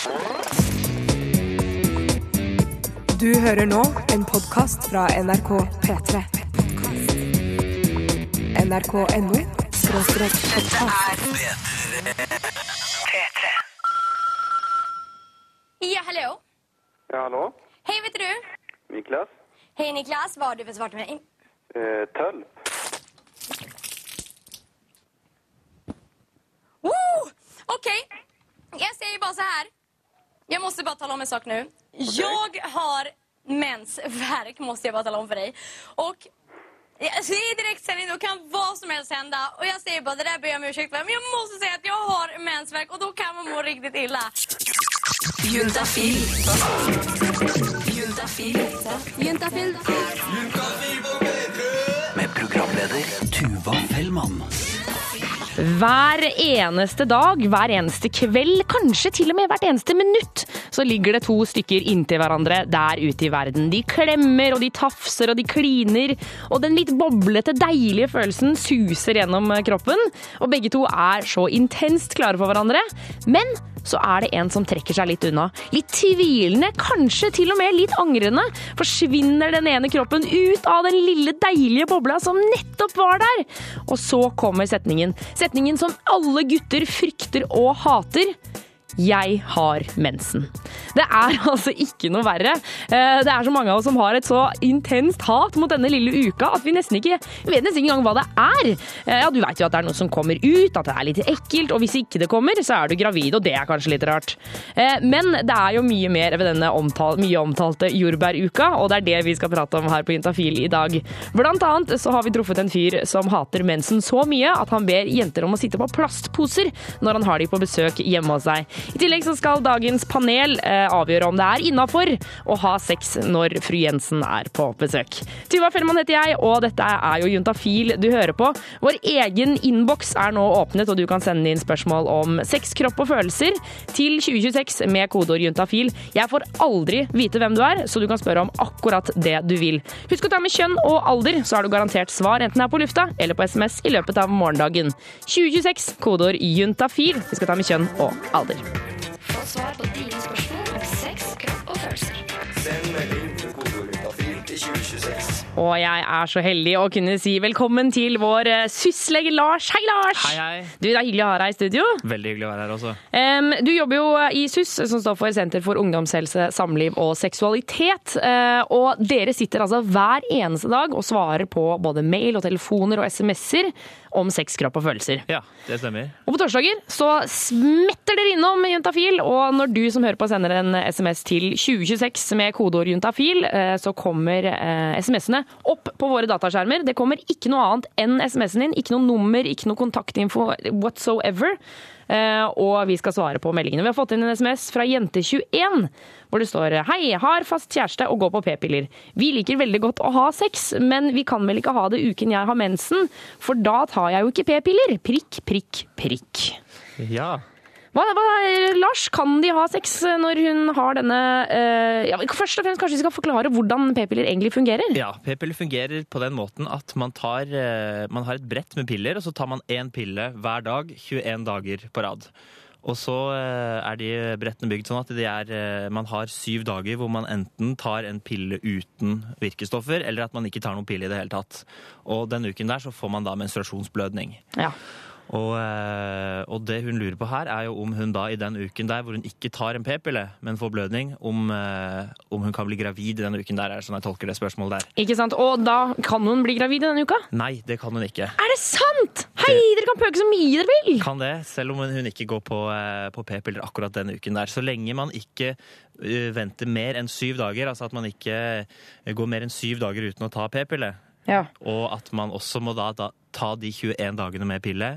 Du hører nå en podkast fra NRK P3. NRK.no skråstrek podkast. Ja, hallo. Ja, hallo. Hei, vet du? Niklas? Hei, Niklas, Hva har du for svar til meg? Eh, Töll? Woo! OK. Jeg sier bare så här. Jag måste bara tala om en sak nu. Jag har mensvärk, måste jag bara tala om för dig. Och alltså, i direktsändning då kan vad som helst hända. Och jag säger bara, det där ber jag om ursäkt för. Men jag måste säga att jag har mensvärk och då kan man må riktigt illa. Juntafil. Juntafil. Juntafil. Med programleder Tuva Fellmann. Hver eneste dag, hver eneste kveld, kanskje til og med hvert eneste minutt, så ligger det to stykker inntil hverandre der ute i verden. De klemmer og de tafser og de kliner, og den litt boblete, deilige følelsen suser gjennom kroppen. Og begge to er så intenst klare for hverandre. Men så er det en som trekker seg litt unna. Litt tvilende, kanskje til og med litt angrende. Forsvinner den ene kroppen ut av den lille, deilige bobla som nettopp var der. Og så kommer setningen. Setningen som alle gutter frykter og hater. Jeg har mensen. Det er altså ikke noe verre. Eh, Det er så mange av oss som har et så intenst hat mot denne lille uka at vi nesten ikke vi vet nesten engang hva det er. Eh, Ja, Du veit jo at det er noe som kommer ut, at det er litt ekkelt, og hvis ikke det kommer, så er du gravid, og det er kanskje litt rart. Eh, Men det er jo mye mer ved denne omtal mye omtalte jordbæruka, og det er det vi skal prate om her på Juntafil i dag. Blant annet så har vi truffet en fyr som hater mensen så mye at han ber jenter om å sitte på plastposer når han har de på besøk hjemme hos seg. I tillegg så skal dagens panel eh, avgjøre om det er innafor å ha sex når fru Jensen er på besøk. Tuva Fellmann heter jeg, og dette er jo Juntafil du hører på. Vår egen innboks er nå åpnet, og du kan sende inn spørsmål om sex, kropp og følelser til 2026 med kodeord juntafil. Jeg får aldri vite hvem du er, så du kan spørre om akkurat det du vil. Husk å ta med kjønn og alder, så har du garantert svar enten her på lufta eller på SMS i løpet av morgendagen. 2026, kodeord juntafil. Vi skal ta med kjønn og alder. Få svar på dine spørsmål om sex, kropp og følelser. Og jeg er så heldig å kunne si velkommen til vår eh, syslege Lars. Hei, Lars! Hei, hei. Du, Det er hyggelig å ha deg i studio. Veldig hyggelig å være her også. Um, du jobber jo i SUS, som står for Senter for ungdomshelse, samliv og seksualitet. Uh, og dere sitter altså hver eneste dag og svarer på både mail og telefoner og SMS-er om sex, kropp og følelser. Ja, det stemmer. Og på torsdager så smetter dere innom Juntafil, og når du som hører på sender en SMS til 2026 med kodeord juntafil, eh, så kommer eh, SMS-ene opp på våre dataskjermer. Det kommer ikke noe annet enn SMS-en din, ikke noe nummer, ikke noe kontaktinfo whatsoever. Eh, Og vi skal svare på meldingene. Vi har fått inn en SMS fra Jente21, hvor det står Hei, har fast kjæreste og går på p-piller. Vi liker veldig godt å ha sex, men vi kan vel ikke ha det uken jeg har mensen, for da tar jeg jo ikke p-piller. Prikk, prikk, prikk. Ja. Hva, hva, Lars, kan de ha sex når hun har denne uh, ja, Først og fremst kanskje vi skal forklare hvordan p-piller egentlig fungerer? ja P-piller fungerer på den måten at man, tar, uh, man har et brett med piller, og så tar man én pille hver dag 21 dager på rad. Og så eh, er de brettene bygd sånn at er, man har syv dager hvor man enten tar en pille uten virkestoffer, eller at man ikke tar noen pille i det hele tatt. Og den uken der så får man da menstruasjonsblødning. Ja. Og, eh, og det hun lurer på her, er jo om hun da i den uken der hvor hun ikke tar en p-pille, men får blødning, om, eh, om hun kan bli gravid i den uken der, er det sånn jeg tolker det spørsmålet der. Ikke sant? Og da kan hun bli gravid i denne uka? Nei, det kan hun ikke. Er det sant?! Hei, dere kan pøke så mye dere vil! Kan det, selv om hun ikke går på, eh, på p-piller akkurat denne uken der. Så lenge man ikke venter mer enn syv dager, altså at man ikke går mer enn syv dager uten å ta p-pille, Ja. og at man også må da, da ta de 21 dagene med pille,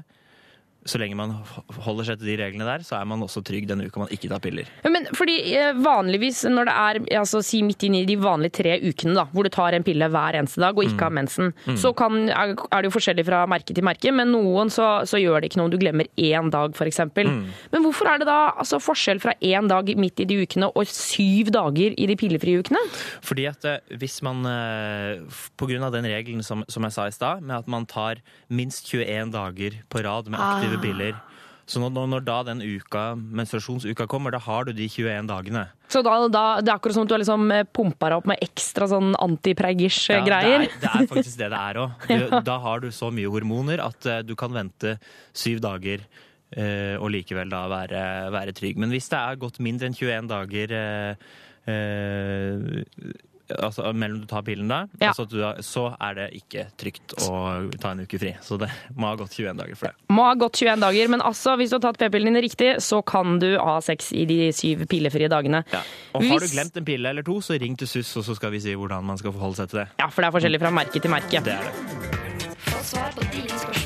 så lenge man holder seg til de reglene der, så er man også trygg den uka man ikke tar piller. Men fordi eh, vanligvis når det er altså si midt inn i de vanlige tre ukene da, hvor du tar en pille hver eneste dag og ikke har mensen, så kan, er det jo forskjellig fra merke til merke, men noen så, så gjør det ikke noe om du glemmer én dag f.eks. Men hvorfor er det da altså, forskjell fra én dag midt i de ukene og syv dager i de pillefrie ukene? Fordi at eh, hvis man, eh, på grunn av den regelen som, som jeg sa i stad, med at man tar minst 21 dager på rad med aktive piller, Så når, når- da den uka, menstruasjonsuka kommer, da har du de 21 dagene. Så da, da, det er akkurat som at du har liksom pumpa deg opp med ekstra sånn Ja, antipreggers-greier. Det, er, det er faktisk det det er òg. Da har du så mye hormoner at eh, du kan vente syv dager eh, og likevel da være, være trygg. Men hvis det er gått mindre enn 21 dager eh, eh, altså mellom du tar pillen da, Ja. altså du, så er det ikke trygt å ta en uke fri. Så det må ha gått 21 dager for det. Må ha gått 21 dager, men altså, hvis du har tatt p-pillene dine riktig, så kan du ha sex i de syv pillefrie dagene. Ja. Og har du glemt en pille eller to, så ring til SUS, og så skal vi si hvordan man skal forholde seg til det. Ja, for det er forskjellig fra merke til merke. Det er det. Få svar på dine spørsmål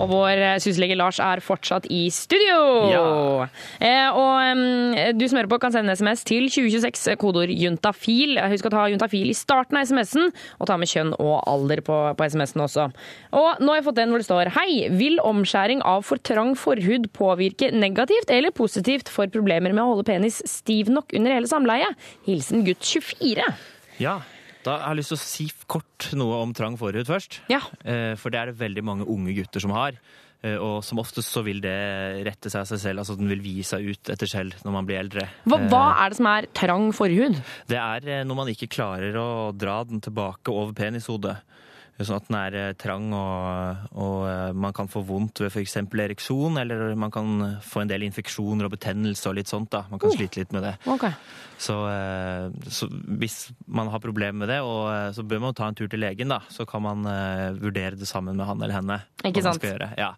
Og vår eh, syslege Lars er fortsatt i studio. Ja. Eh, og um, du som hører på kan sende en SMS til 2026, kodeord juntafil. Husk å ta juntafil i starten av SMS-en, og ta med kjønn og alder på, på SMS-en også. Og nå har jeg fått en hvor det står Hei, vil omskjæring av for trang forhud påvirke negativt eller positivt for problemer med å holde penis stiv nok under hele samleiet? Hilsen gutt 24. Ja, da har jeg lyst til å si kort noe om trang forhud først. Ja. Eh, For det er det veldig mange unge gutter som har. Eh, Og som oftest så vil det rette seg av seg selv, altså den vil vie seg ut etter selv når man blir eldre. Hva, hva Eh, er det som er trang forhud? Det er når man ikke klarer å dra den tilbake over penishodet. Sånn at den er eh, trang og, og eh, man kan få vondt ved f.eks. ereksjon, eller man kan få en del infeksjoner og betennelse og litt sånt. da. Man kan Oh. slite litt med det. Okay. Så, eh, så hvis man har problemer med det, og, så bør man ta en tur til legen, da. Så kan man vurdere det sammen med han eller henne. Ikke sant? Ja.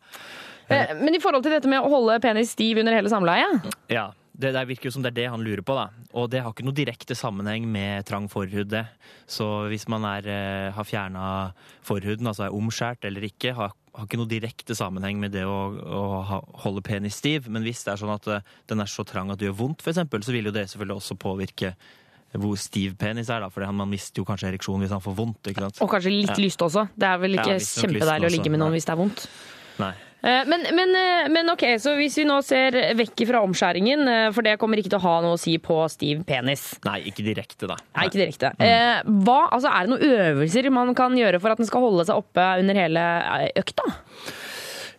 Men i forhold til dette med å holde penis stiv under hele samleiet ja. Det der virker jo som det er det han lurer på, da. Og det har ikke noe direkte sammenheng med trang forhud, det. Så hvis man er, eh, har fjerna forhuden, altså er omskjært eller ikke, har, har ikke noe direkte sammenheng med det å, å ha, holde penis stiv. Men hvis det er sånn at eh, den er så trang at det gjør vondt, f.eks., så vil jo det selvfølgelig også påvirke hvor stiv penis er, da. For man mister jo kanskje ereksjon hvis han får vondt. ikke sant? Og kanskje litt Ja. lyst også. Det er vel ikke ja, kjempedeilig å ligge med noen nei. hvis det er vondt. Nei. Eh, Men, men, eh, men ok, så hvis vi nå ser vekk fra omskjæringen, eh, for det kommer ikke til å ha noe å si på stiv penis. Nei, ikke direkte, da. Nei, ikke direkte. Mm. Hva, altså, er det noen øvelser man kan gjøre for at den skal holde seg oppe under hele økta?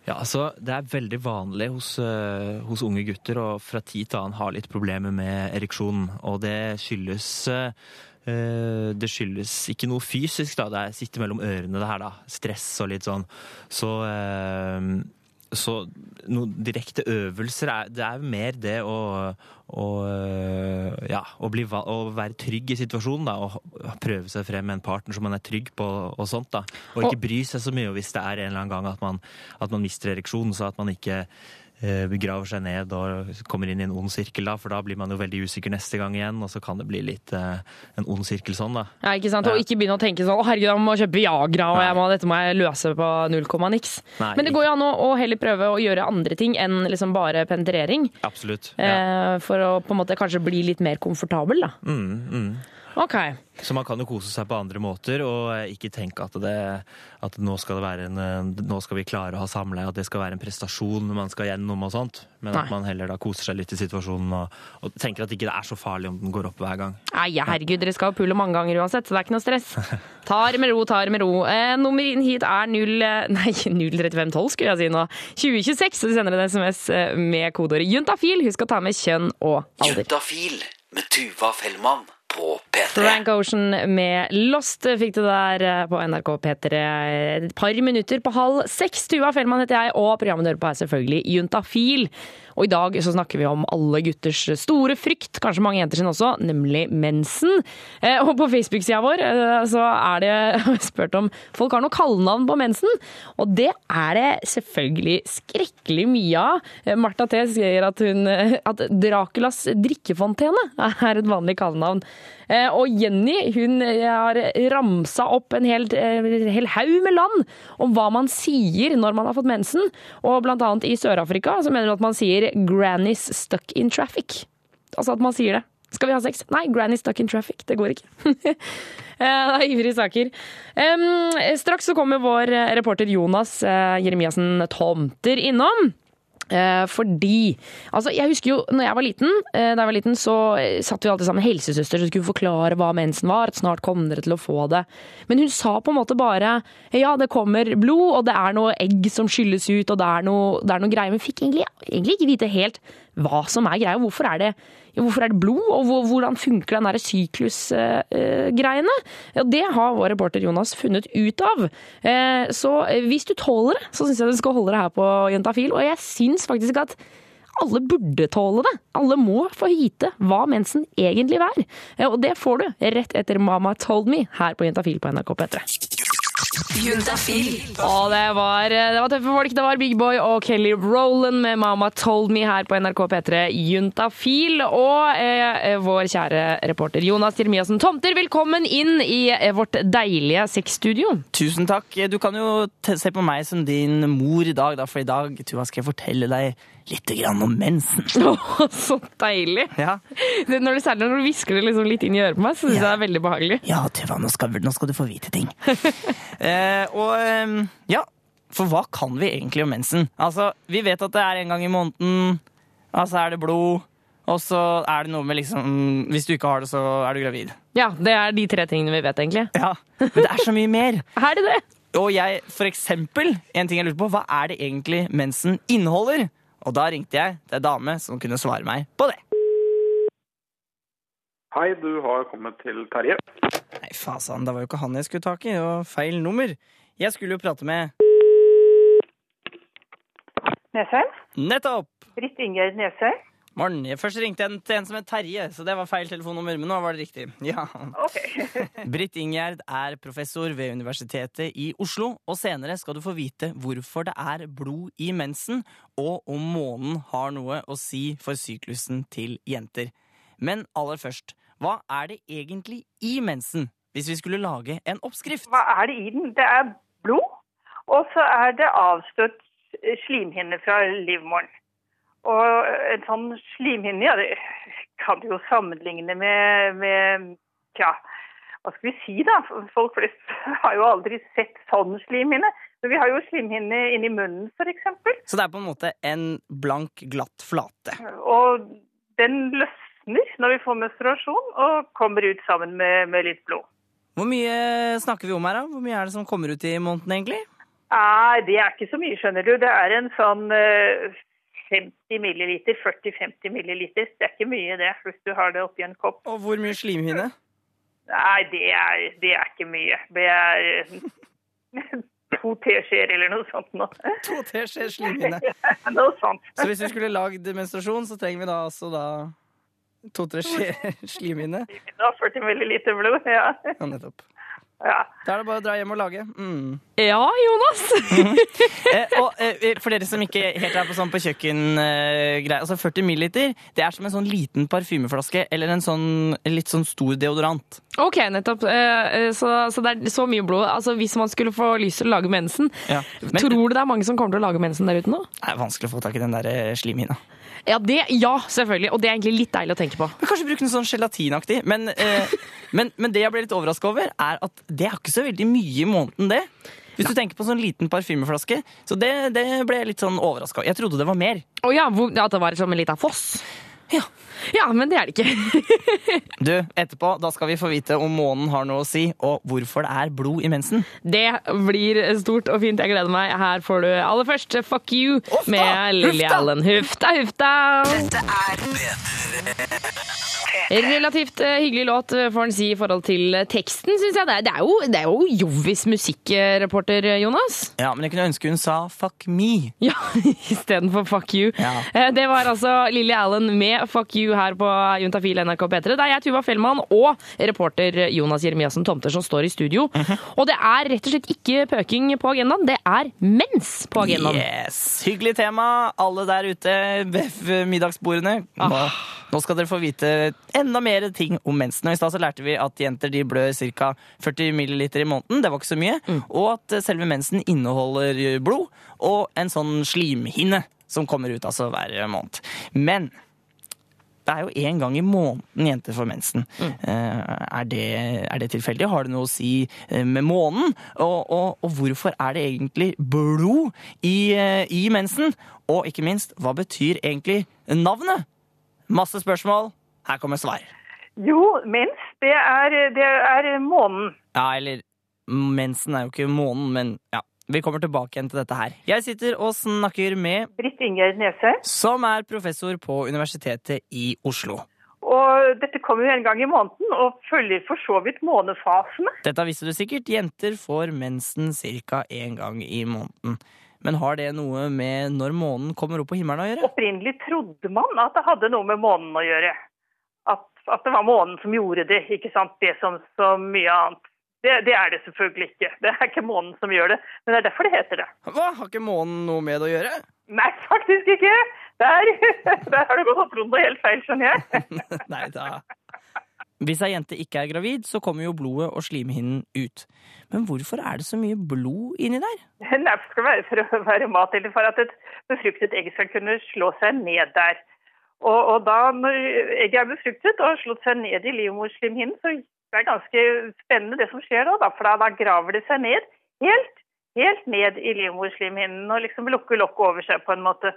Ja, altså, Det er veldig vanlig hos, uh, hos unge gutter å fra tid til annen ha litt problemer med ereksjon. Og det skyldes eh, det skyldes ikke noe fysisk, da. Det er sitter mellom ørene, det her, da. Stress og litt sånn. Så, eh, så noen direkte øvelser er Det er mer det å, å eh, ja, å, bli, å være trygg i situasjonen, da. Og prøve seg frem med en partner som man er trygg på, og sånt, da. Og ikke bry seg så mye hvis det er en eller annen gang at man, at man mister ereksjonen, så at man ikke eh, begraver seg ned og kommer inn i en ond sirkel, da, for da blir man jo veldig usikker neste gang igjen, og så kan det bli litt eh, en ond sirkel sånn, da. Ja, ikke sant? Og ikke begynne å tenke sånn 'Å, herregud, jeg må kjøpe Viagra', og jeg må, 'dette må jeg løse på null komma niks'. Nei, Men det går jo an å, å heller prøve å gjøre andre ting enn liksom bare penetrering. Absolutt. Ja. Eh, for å på en måte kanskje bli litt mer komfortabel, da. Mm, mm. Ok. Så man kan jo kose seg på andre måter, og eh, ikke tenke at, det, at nå, skal det være en, eh, nå skal vi klare å ha samleie, at det skal være en prestasjon man skal gjennom og sånt. Men Nei. at man heller da koser seg litt i situasjonen og, og tenker at ikke det er så farlig om den går opp hver gang. Nei, herregud, dere skal jo pule mange ganger uansett, så det er ikke noe stress. Tar det med ro, tar det med ro. Eh, nummer inn hit er 0, eh, nei, 03512 skulle jeg si nå. 2026, så du sender en SMS med kodeordet juntafil. Husk å ta med kjønn og alder. Juntafil med Tuva Fellmann på P3. Frank Ocean med Lost fikk du der eh, på NRK P3 et par minutter på halv seks. Tuva Fellmann heter jeg, og programmet hører på er selvfølgelig Juntafil. Og i dag så snakker vi om alle gutters store frykt, kanskje mange jenter sin også, nemlig mensen. Eh, Og på Facebook-sida vår eh, så er det spurt om folk har noe kallenavn på mensen, og det er det selvfølgelig skrekkelig mye av. Martha T sier at, hun, at Draculas drikkefontene er et vanlig kallenavn. Eh, Og Jenny hun eh, har ramsa opp en hel, eh, hel haug med land om hva man sier når man har fått mensen. Og blant annet i Sør-Afrika så mener hun at man sier 'granny's stuck in traffic'. Altså at man sier det. Skal vi ha sex? Nei, granny stuck in traffic. Det går ikke. Det er ivrige saker. Um, straks så kommer vår reporter Jonas uh, Jeremiassen Tomter innom. Eh, fordi Altså, jeg husker jo når jeg var liten, eh, da jeg var liten, så eh, satt vi alltid sammen med helsesøster som skulle forklare hva mensen var, at snart kom dere til å få det. Men hun sa på en måte bare ja, det kommer blod, og det er noe egg som skylles ut, og det er noe, det er noe greier. Men fikk egentlig, egentlig ikke vite helt hva som er greia. Hvorfor er det, hvorfor er det blod, og hvordan funker den der syklusgreiene? Ja, det har vår reporter Jonas funnet ut av. Eh, Så hvis du tåler det, så syns jeg du skal holde det her på Jentafil. Og jeg syns faktisk at alle burde tåle det. Alle må få vite hva mensen egentlig er. Eh, Og det får du rett etter Mama Told Me her på Jentafil på NRK P3. Og det var, det var tøffe folk. Det var Big Boy og Kelly Rowland med Mama Told Me her på NRK P3 Juntafil. Og eh, vår kjære reporter Jonas Jeremiassen Tomter, velkommen inn i eh, vårt deilige sexstudio. Tusen takk. Du kan jo se på meg som din mor i dag, da, for i dag Tuva, skal jeg fortelle deg litt grann om mensen. Oh, så deilig! Ja, Det, når du, når du hvisker det liksom litt inn i øret på meg, så syns jeg Ja. det er veldig behagelig. ja Tuva, nå nå skal du få vite ting. eh, og eh, ja, for hva kan vi egentlig om mensen? Altså, Vi vet at det er en gang i måneden, altså er det blod, og så er det noe med liksom Hvis du ikke har det, så er du gravid. Ja, det er de tre tingene vi vet, egentlig. Ja, Men det er så mye mer. Er det det? Og jeg, for eksempel, en ting jeg lurte på, hva er det egentlig mensen inneholder? Og da ringte jeg til ei dame som kunne svare meg på det. Hei, du har kommet til Terje. Nei, fasan, det var jo ikke han jeg skulle tak i. Det var feil nummer. Jeg skulle jo prate med Nesheim? Nettopp! Britt Ingjerd Nesheim? Morgen. Jeg Først ringte jeg til en som het Terje, så det var feil telefonnummer. Men nå var det riktig. Ja. Okay. Britt Ingjerd er professor ved Universitetet i Oslo, og senere skal du få vite hvorfor det er blod i mensen, og om månen har noe å si for syklusen til jenter. Men aller først, hva er det egentlig i mensen, hvis vi skulle lage en oppskrift? Hva er det i den? Det er blod, og så er det avstøtt slimhinne fra livmoren. Og en sånn slimhinne, ja, det kan du jo sammenligne med, med Tja, hva skal vi si da? Folk flest har jo aldri sett sånn slimhinne. Men vi har jo slimhinne inni munnen, eksempel. Så det er på en måte en blank, glatt flate. Og den løsner når vi får menstruasjon og kommer ut sammen med, med litt blod. Hvor mye snakker vi om her, da? Hvor mye er det som kommer ut i måneden, egentlig? Nei, det er ikke så mye, skjønner du. Det er en sånn eh, 50 milliliter, 40-50 milliliter. Det er ikke mye det, hvis du har det oppi en kopp. Og hvor mye slimhinne? Nei, det er, det er ikke mye. Det er eh, to teskjeer eller noe sånt nå. To teskjeer slimhinne. noe sånt. Så hvis vi skulle lagd menstruasjon, så trenger vi da altså da to-tre skjeer slimhinne? Da 40 milliliter blod, ja. Ja, nettopp. Ja. Da er det bare å dra hjem og lage. Mm. Ja, Jonas! Eh, og eh, for dere som ikke helt er på sånn på kjøkkengreier, altså 40 milliliter, det er som en sånn liten parfymeflaske eller en sånn litt sånn stor deodorant. Ok, nettopp. Eh, Så, så det er så mye blod. Altså, Hvis man skulle få lyst til å lage mensen, Ja. Men tror du det er mange som kommer til å lage mensen der ute nå? det er vanskelig å få tak i den der eh, slimhinna. Ja, det, ja, selvfølgelig. Og det er egentlig litt deilig å tenke på. Men kanskje bruke noe sånn gelatinaktig. Men, eh, men, men det jeg ble litt overraska over, er at det er ikke så veldig mye i måneden, det. Hvis du tenker på sånn liten parfymeflaske. Så det, det ble jeg litt sånn overraska over. Jeg trodde det var mer. Å ja, hvor, at det var som en liten foss? Ja. Ja, men det er det ikke. Du, etterpå da skal vi få vite om månen har noe å si, og hvorfor det er blod i mensen. Det blir stort og fint. Jeg gleder meg. Her får du aller først Fuck You Ofta! med Lilly! Allen. Hufta, hufta! Relativt eh, hyggelig låt, eh, får en si, i forhold til eh, teksten, syns jeg. Det er, det er jo, det er jo jovis musikkreporter, Jonas. Ja, men jeg kunne ønske hun sa 'fuck me'. Ja, istedenfor fuck you. Ja. Det var altså Lilly Allen med fuck you her på Juntafil NRK P3. Det er jeg, Tuva Fellmann, og reporter Jonas Jeremiassen Tomter som står i studio. Mhm. Og det er rett og slett ikke pøking på agendaen, det er mens på agendaen. Yes, Hyggelig tema, alle der ute ved middagsbordene. Ah. nå skal dere få vite enda mer ting om mensen. Og I stad så lærte vi at jenter de blør ca. 40 ml i måneden. Det var ikke så mye. Mm. Og at selve mensen inneholder blod og en sånn slimhinne som kommer ut altså hver måned. Men det er jo én gang i måneden jenter får mensen. Mm. er, det, er det tilfeldig? Har det noe å si eh, med månen? Og, og, og hvorfor er det egentlig blod i, eh, i mensen? Og ikke minst, hva betyr egentlig navnet? Masse spørsmål. Her kommer svar. Jo, mens, det er, det er månen. Ja, eller mensen er jo ikke månen, men ja. Vi kommer tilbake igjen til dette her. Jeg sitter og snakker med Britt Ingjerd Nese. som er professor på Universitetet i Oslo. Og dette kommer jo en gang i måneden, og følger for så vidt månefasene. Dette visste du sikkert. Jenter får mensen ca. én gang i måneden. Men har det noe med når månen kommer opp på himmelen å gjøre? Opprinnelig trodde man at det hadde noe med månen å gjøre. At, det var månen som gjorde det, ikke sant. Det som så mye annet. Det, det er det selvfølgelig ikke. Det er ikke månen som gjør det, men det er derfor det heter det. Hva? Har ikke månen noe med det å gjøre? Nei, faktisk ikke! Der, der har du gått og trodd noe helt feil, skjønner jeg. Nei da. Hvis ei jente ikke er gravid, så kommer jo blodet og slimhinnen ut. Men hvorfor er det så mye blod inni der? Nei, det skal være for å være mat, eller for at et befruktet egg skal kunne slå seg ned der. Og, og da når egget er befruktet og har slått seg ned i livmorslimhinnen, så det er ganske spennende det som skjer da, for da, da graver det seg ned helt, helt ned i livmorslimhinnen og liksom lukker lokket over seg på en måte.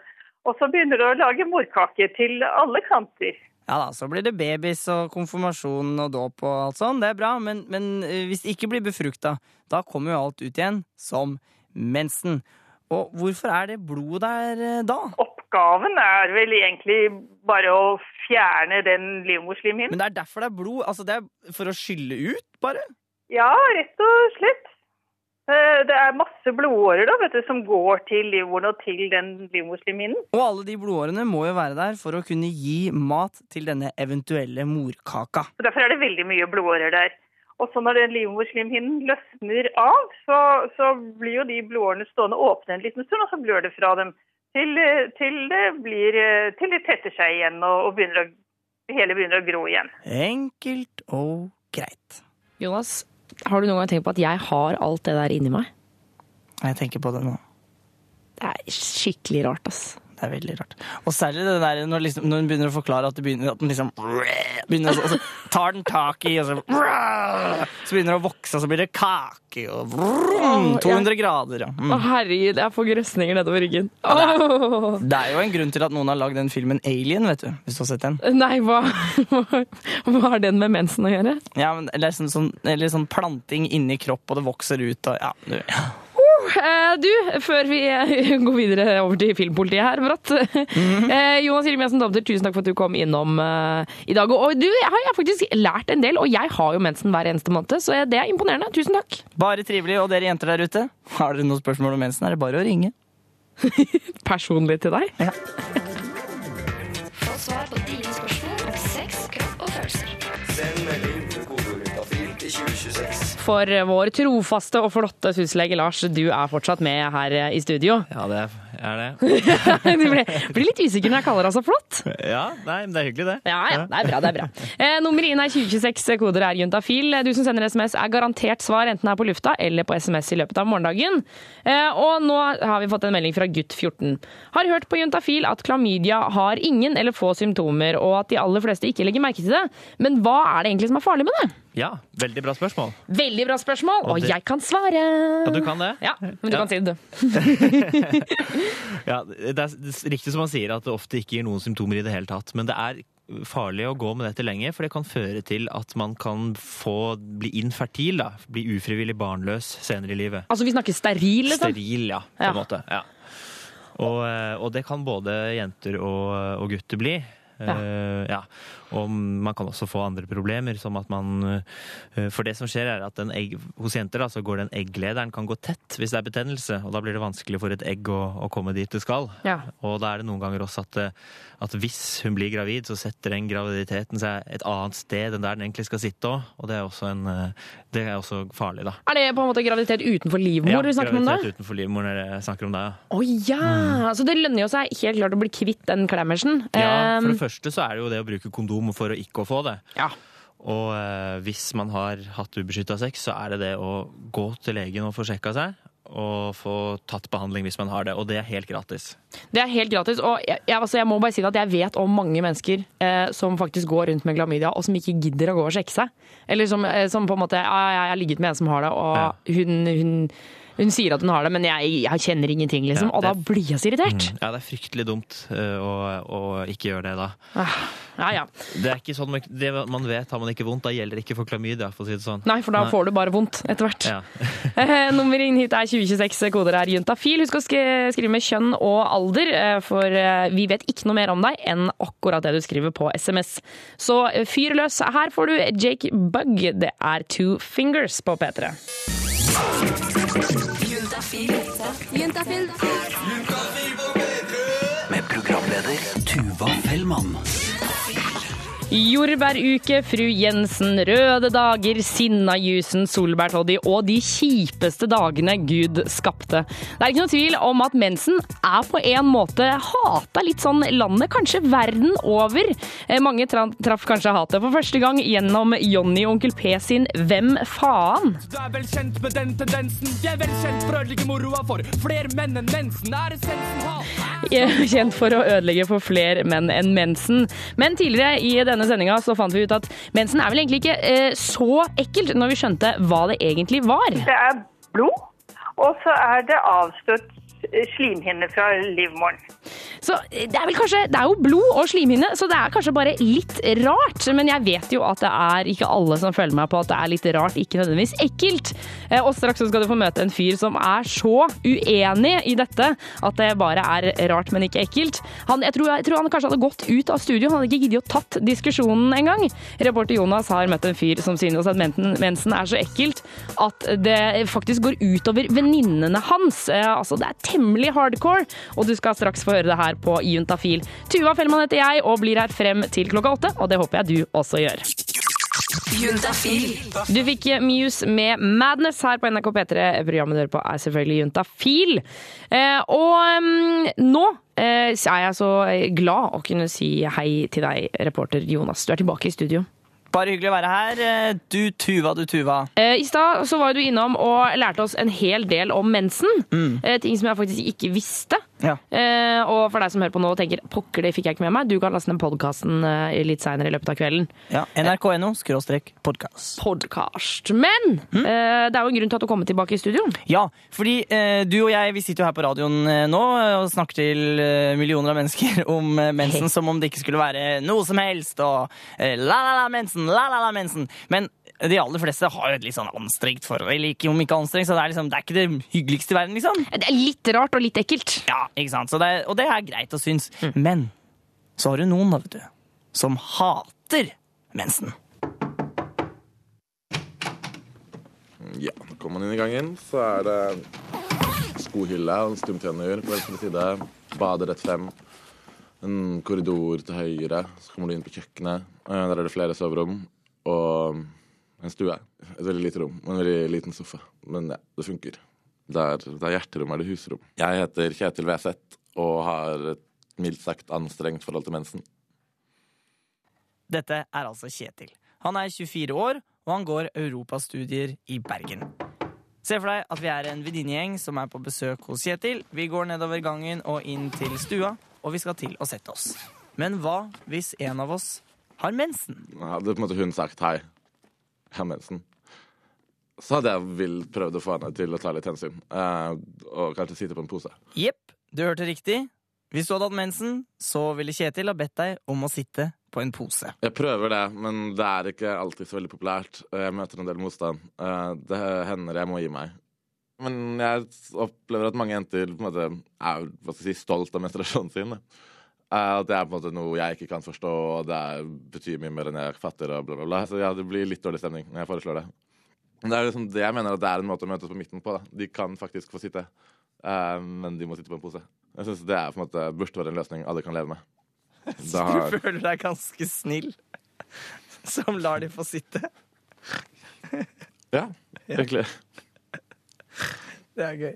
Og så begynner det å lage morkake til alle kanter. Ja da, så blir det babys og konfirmasjon og dåp og alt sånn, det er bra, men, men eh, hvis det ikke blir befrukta, da kommer jo alt ut igjen som mensen. Og hvorfor er det blod der da? da? Oppgaven er vel egentlig bare å fjerne den livmorslimhinnen. Men det er derfor det er blod? Altså det er for å skylle ut, bare? Ja, rett og slett. Eh, Det er masse blodårer da, vet du, som går til livmoren og til den livmorslimhinnen. Og alle de blodårene må jo være der for å kunne gi mat til denne eventuelle morkaka. Så Derfor er det veldig mye blodårer der. Og så når den livmorslimhinnen løsner av, så, så blir jo de blodårene stående åpne en liten stund, og så blør det fra dem til, til det blir til det tetter seg igjen og, og begynner å, hele begynner å gro igjen. Enkelt og greit. Jonas, har du noen gang tenkt på at jeg har alt det der inni meg? Jeg tenker på det nå. Det er skikkelig rart, ass. Det er veldig rart. Og særlig det der når, liksom, når den begynner å forklare at, det begynner, at den liksom begynner, å- Og så tar den tak i, og så Så begynner det å vokse, og så blir det kake, og vrum, 200 grader. Ja. Å, Mm. herregud, jeg får grøsninger nedover ryggen. Ja, Det er jo en grunn til at noen har lagd den filmen Alien, vet du. Hvis du har sett den. Nei, hva, hva har den med mensen å gjøre? Ja, men, eller, sånn, sånn, eller sånn planting inni kropp, og det vokser ut, og ja. Du. Eh, Du, før vi eh, går videre over til filmpolitiet her, Bratt. Eh, Jonas Hilmiassen Damter, tusen takk for at du kom innom eh, i dag. Og du, jeg har faktisk lært en del, og jeg har jo mensen hver eneste måned, så det er imponerende. Tusen takk. Bare trivelig. Og dere jenter der ute, har dere noen spørsmål om mensen, er det bare å ringe. Personlig til deg. Få svar på dine spørsmål om sex, kropp og følelser. Send melding til kodeordet til 2026. For vår trofaste og flotte huslege Lars, du er fortsatt med her i studio. Ja, det er er det. Du blir, blir litt usikker når jeg kaller deg så flott. Ja, nei, men det er hyggelig, det. Ja, ja, det er bra, det er bra. Eh, nummeret inn er 2026, koder er juntafil. Du som sender SMS er garantert svar, enten her på lufta eller på SMS i løpet av morgendagen. Eh, og nå har vi fått en melding fra gutt 14. Har hørt på juntafil at klamydia har ingen eller få symptomer, og at de aller fleste ikke legger merke til det. Men hva er det egentlig som er farlig med det? Ja, veldig bra spørsmål. Veldig bra spørsmål, og Og det- jeg kan svare. Ja, du kan det? Ja, men du Ja. kan si det, du. Ja, det er riktig som han sier at det ofte ikke gir noen symptomer i det hele tatt. Men det er farlig å gå med dette lenge, for det kan føre til at man kan få bli infertil, da. Bli ufrivillig barnløs senere i livet. Altså, vi snakker steril, liksom? Steril, ja, på Ja. en måte. Ja. Og, eh, og det kan både jenter og, og gutter bli. Ja. Uh, ja. Og man kan også få andre problemer, som at man eh, For det som skjer, er at egg, hos jenter da, så går den egglederen kan gå tett hvis det er betennelse, og da blir det vanskelig for et egg å, å komme dit det skal. Ja. Og da er det noen ganger også at, eh, at hvis hun blir gravid, så setter den graviditeten seg et annet sted enn der den egentlig skal sitte òg, og det er også, en, eh, det er også farlig, da. Er det på en måte graviditet utenfor livmor vi snakker om da? graviditet utenfor livmor når jeg snakker om det, ja. Å ja! Så det lønner jo seg helt klart å bli kvitt den klemmersen. Ja, for det første så er det jo det å bruke kondom for å ikke å få det. ja. Og eh, hvis man har hatt ubeskytta sex, så er det det å gå til legen og få sjekka seg. Og få tatt behandling hvis man har det, og det er helt gratis. Det er helt gratis. Og jeg, jeg, altså, jeg må bare si at jeg vet om mange mennesker eh, som faktisk går rundt med klamydia, og som ikke gidder å gå og sjekke seg. Eller som, eh, som på en måte Jeg har ligget med en som har det, og hun, hun, hun sier at hun har det, men jeg, jeg kjenner ingenting, liksom. Ja, og da blir jeg så irritert. Ja, det er fryktelig dumt uh, å, å ikke gjøre det da. Ah, Ja, ja. Det er ikke sånn, det man vet har man ikke vondt, da gjelder det ikke for klamydia, for å si det sånn. Nei, for da får du bare vondt etter hvert. Ja. Eh, Nummeret inn hit er 2026, koder er juntafil. Husk å skrive med kjønn og alder, eh, for eh, vi vet ikke noe mer om deg enn akkurat det du skriver på SMS. Så fyr løs. Her får du Jake Bug, Det er Two Fingers på P3. Med programleder Tuva Fellmann. Jordbæruke, fru Jensen, røde dager, sinnajusen, solbærtoddy og de kjipeste dagene Gud skapte. Det er ikke noe tvil om at mensen er på en måte hata litt sånn landet, kanskje verden over. Eh, Mange tra traff kanskje hatet for første gang gjennom Jonny og Onkel P sin Hvem faen? Du er vel kjent med den tendensen. Jeg er vel kjent for å ødelegge moroa for flere menn enn mensen. Er essensen hat? Kjent for å ødelegge for flere menn enn mensen. Men tidligere i denne sendinga så fant vi ut at mensen er vel egentlig ikke eh, så ekkelt, når vi skjønte hva det egentlig var. Det er blod, og så er det avstøtt slimhinne fra livmoren. Så eh, det er vel kanskje, det er jo blod og slimhinne, så det er kanskje bare litt rart. Men jeg vet jo at det er ikke alle som følger meg på at det er litt rart, ikke nødvendigvis ekkelt. Eh, Og straks skal du få møte en fyr som er så uenig i dette at det bare er rart, men ikke ekkelt. Han, jeg, tror, jeg tror han kanskje hadde gått ut av studio, han hadde ikke giddet å tatt diskusjonen engang. Reporter Jonas har møtt en fyr som synes at mensen er så ekkelt at det faktisk går utover venninnene hans. Eh, Altså, det er temmelig hardcore, og du skal straks få høre det her på Juntafil. Tuva Fellmann heter jeg, og blir her frem til klokka åtte, og det håper jeg du også gjør. Du fikk Muse med Madness her på NRK P3. Programmet hører på er selvfølgelig Juntafil. Eh, og um, nå eh, er jeg så glad å kunne si hei til deg, reporter Jonas. Du er tilbake i studio. Bare hyggelig å være her. Eh, Du Tuva, du Tuva. Eh, I stad så var du innom og lærte oss en hel del om mensen. Eh, ting som jeg faktisk ikke visste. Ja. Eh, og for deg som hører på nå og tenker pokker, det fikk jeg ikke med meg, du kan laste ned podkasten eh, litt seinere i løpet av kvelden. ja. NRK.no skråstrek podkast. Podcast. Men eh, det er jo en grunn til at du kommer tilbake i studio. Ja, fordi eh, du og jeg vi sitter jo her på radioen eh, nå og snakker til eh, millioner av mennesker om mensen som om det ikke skulle være noe som helst. Og eh, la la la mensen, la la la mensen. Men de aller fleste har jo et litt sånn anstrengt forhold. Eller ikke om ikke anstrengt, så det er, liksom, det er ikke det hyggeligste i verden, liksom. Det er litt rart og litt ekkelt. Ja, ikke sant? Så det, er- og det er greit å synes. Men så har du noen, da, vet du, som hater mensen. Ja, kommer man inn i gangen, så er det skohylle og en stumtjener på venstre side. Bade rett frem. En korridor til høyre. Så kommer du inn på kjøkkenet. Eh, Der er det flere soverom. Og en stue. Et veldig lite rom og en veldig liten sofa. Men ja, det funker. Det er, det er hjerterom eller husrom. Jeg heter Kjetil Weseth og har et mildt sagt anstrengt forhold til mensen. Dette er altså Kjetil. Han er 24 år, og han går europastudier i Bergen. Se for deg at vi er en venninnegjeng som er på besøk hos Kjetil. Vi går nedover gangen og inn til stua, og vi skal til å sette oss. Men hva hvis en av oss har mensen? Hadde på en måte hun sagt hei, jeg så hadde jeg vil prøvd å få henne til å ta litt hensyn. eh, og kanskje sitte på en pose. Jepp, du hørte riktig. Hvis du hadde hatt mensen, så ville Kjetil ha bedt deg om å sitte på en pose. Jeg prøver det, men det er ikke alltid så veldig populært. Jeg møter en del motstand. Eh, det hender jeg må gi meg. Men jeg opplever at mange jenter på en måte er hva skal jeg si, stolt av menstruasjonen sin. da. Eh, At det er på en måte noe jeg ikke kan forstå, og det er, betyr mye mer enn jeg fatter. og bla bla bla. Så ja, det blir litt dårlig stemning når jeg foreslår det. Men det er liksom det jeg mener at det er en måte å møtes på midten på. da. De kan faktisk få sitte, uh, men de må sitte på en pose. Jeg synes det er på en måte burde være en løsning alle kan leve med. Så har- Du føler deg ganske snill som lar de få sitte. Ja, egentlig. Det er gøy.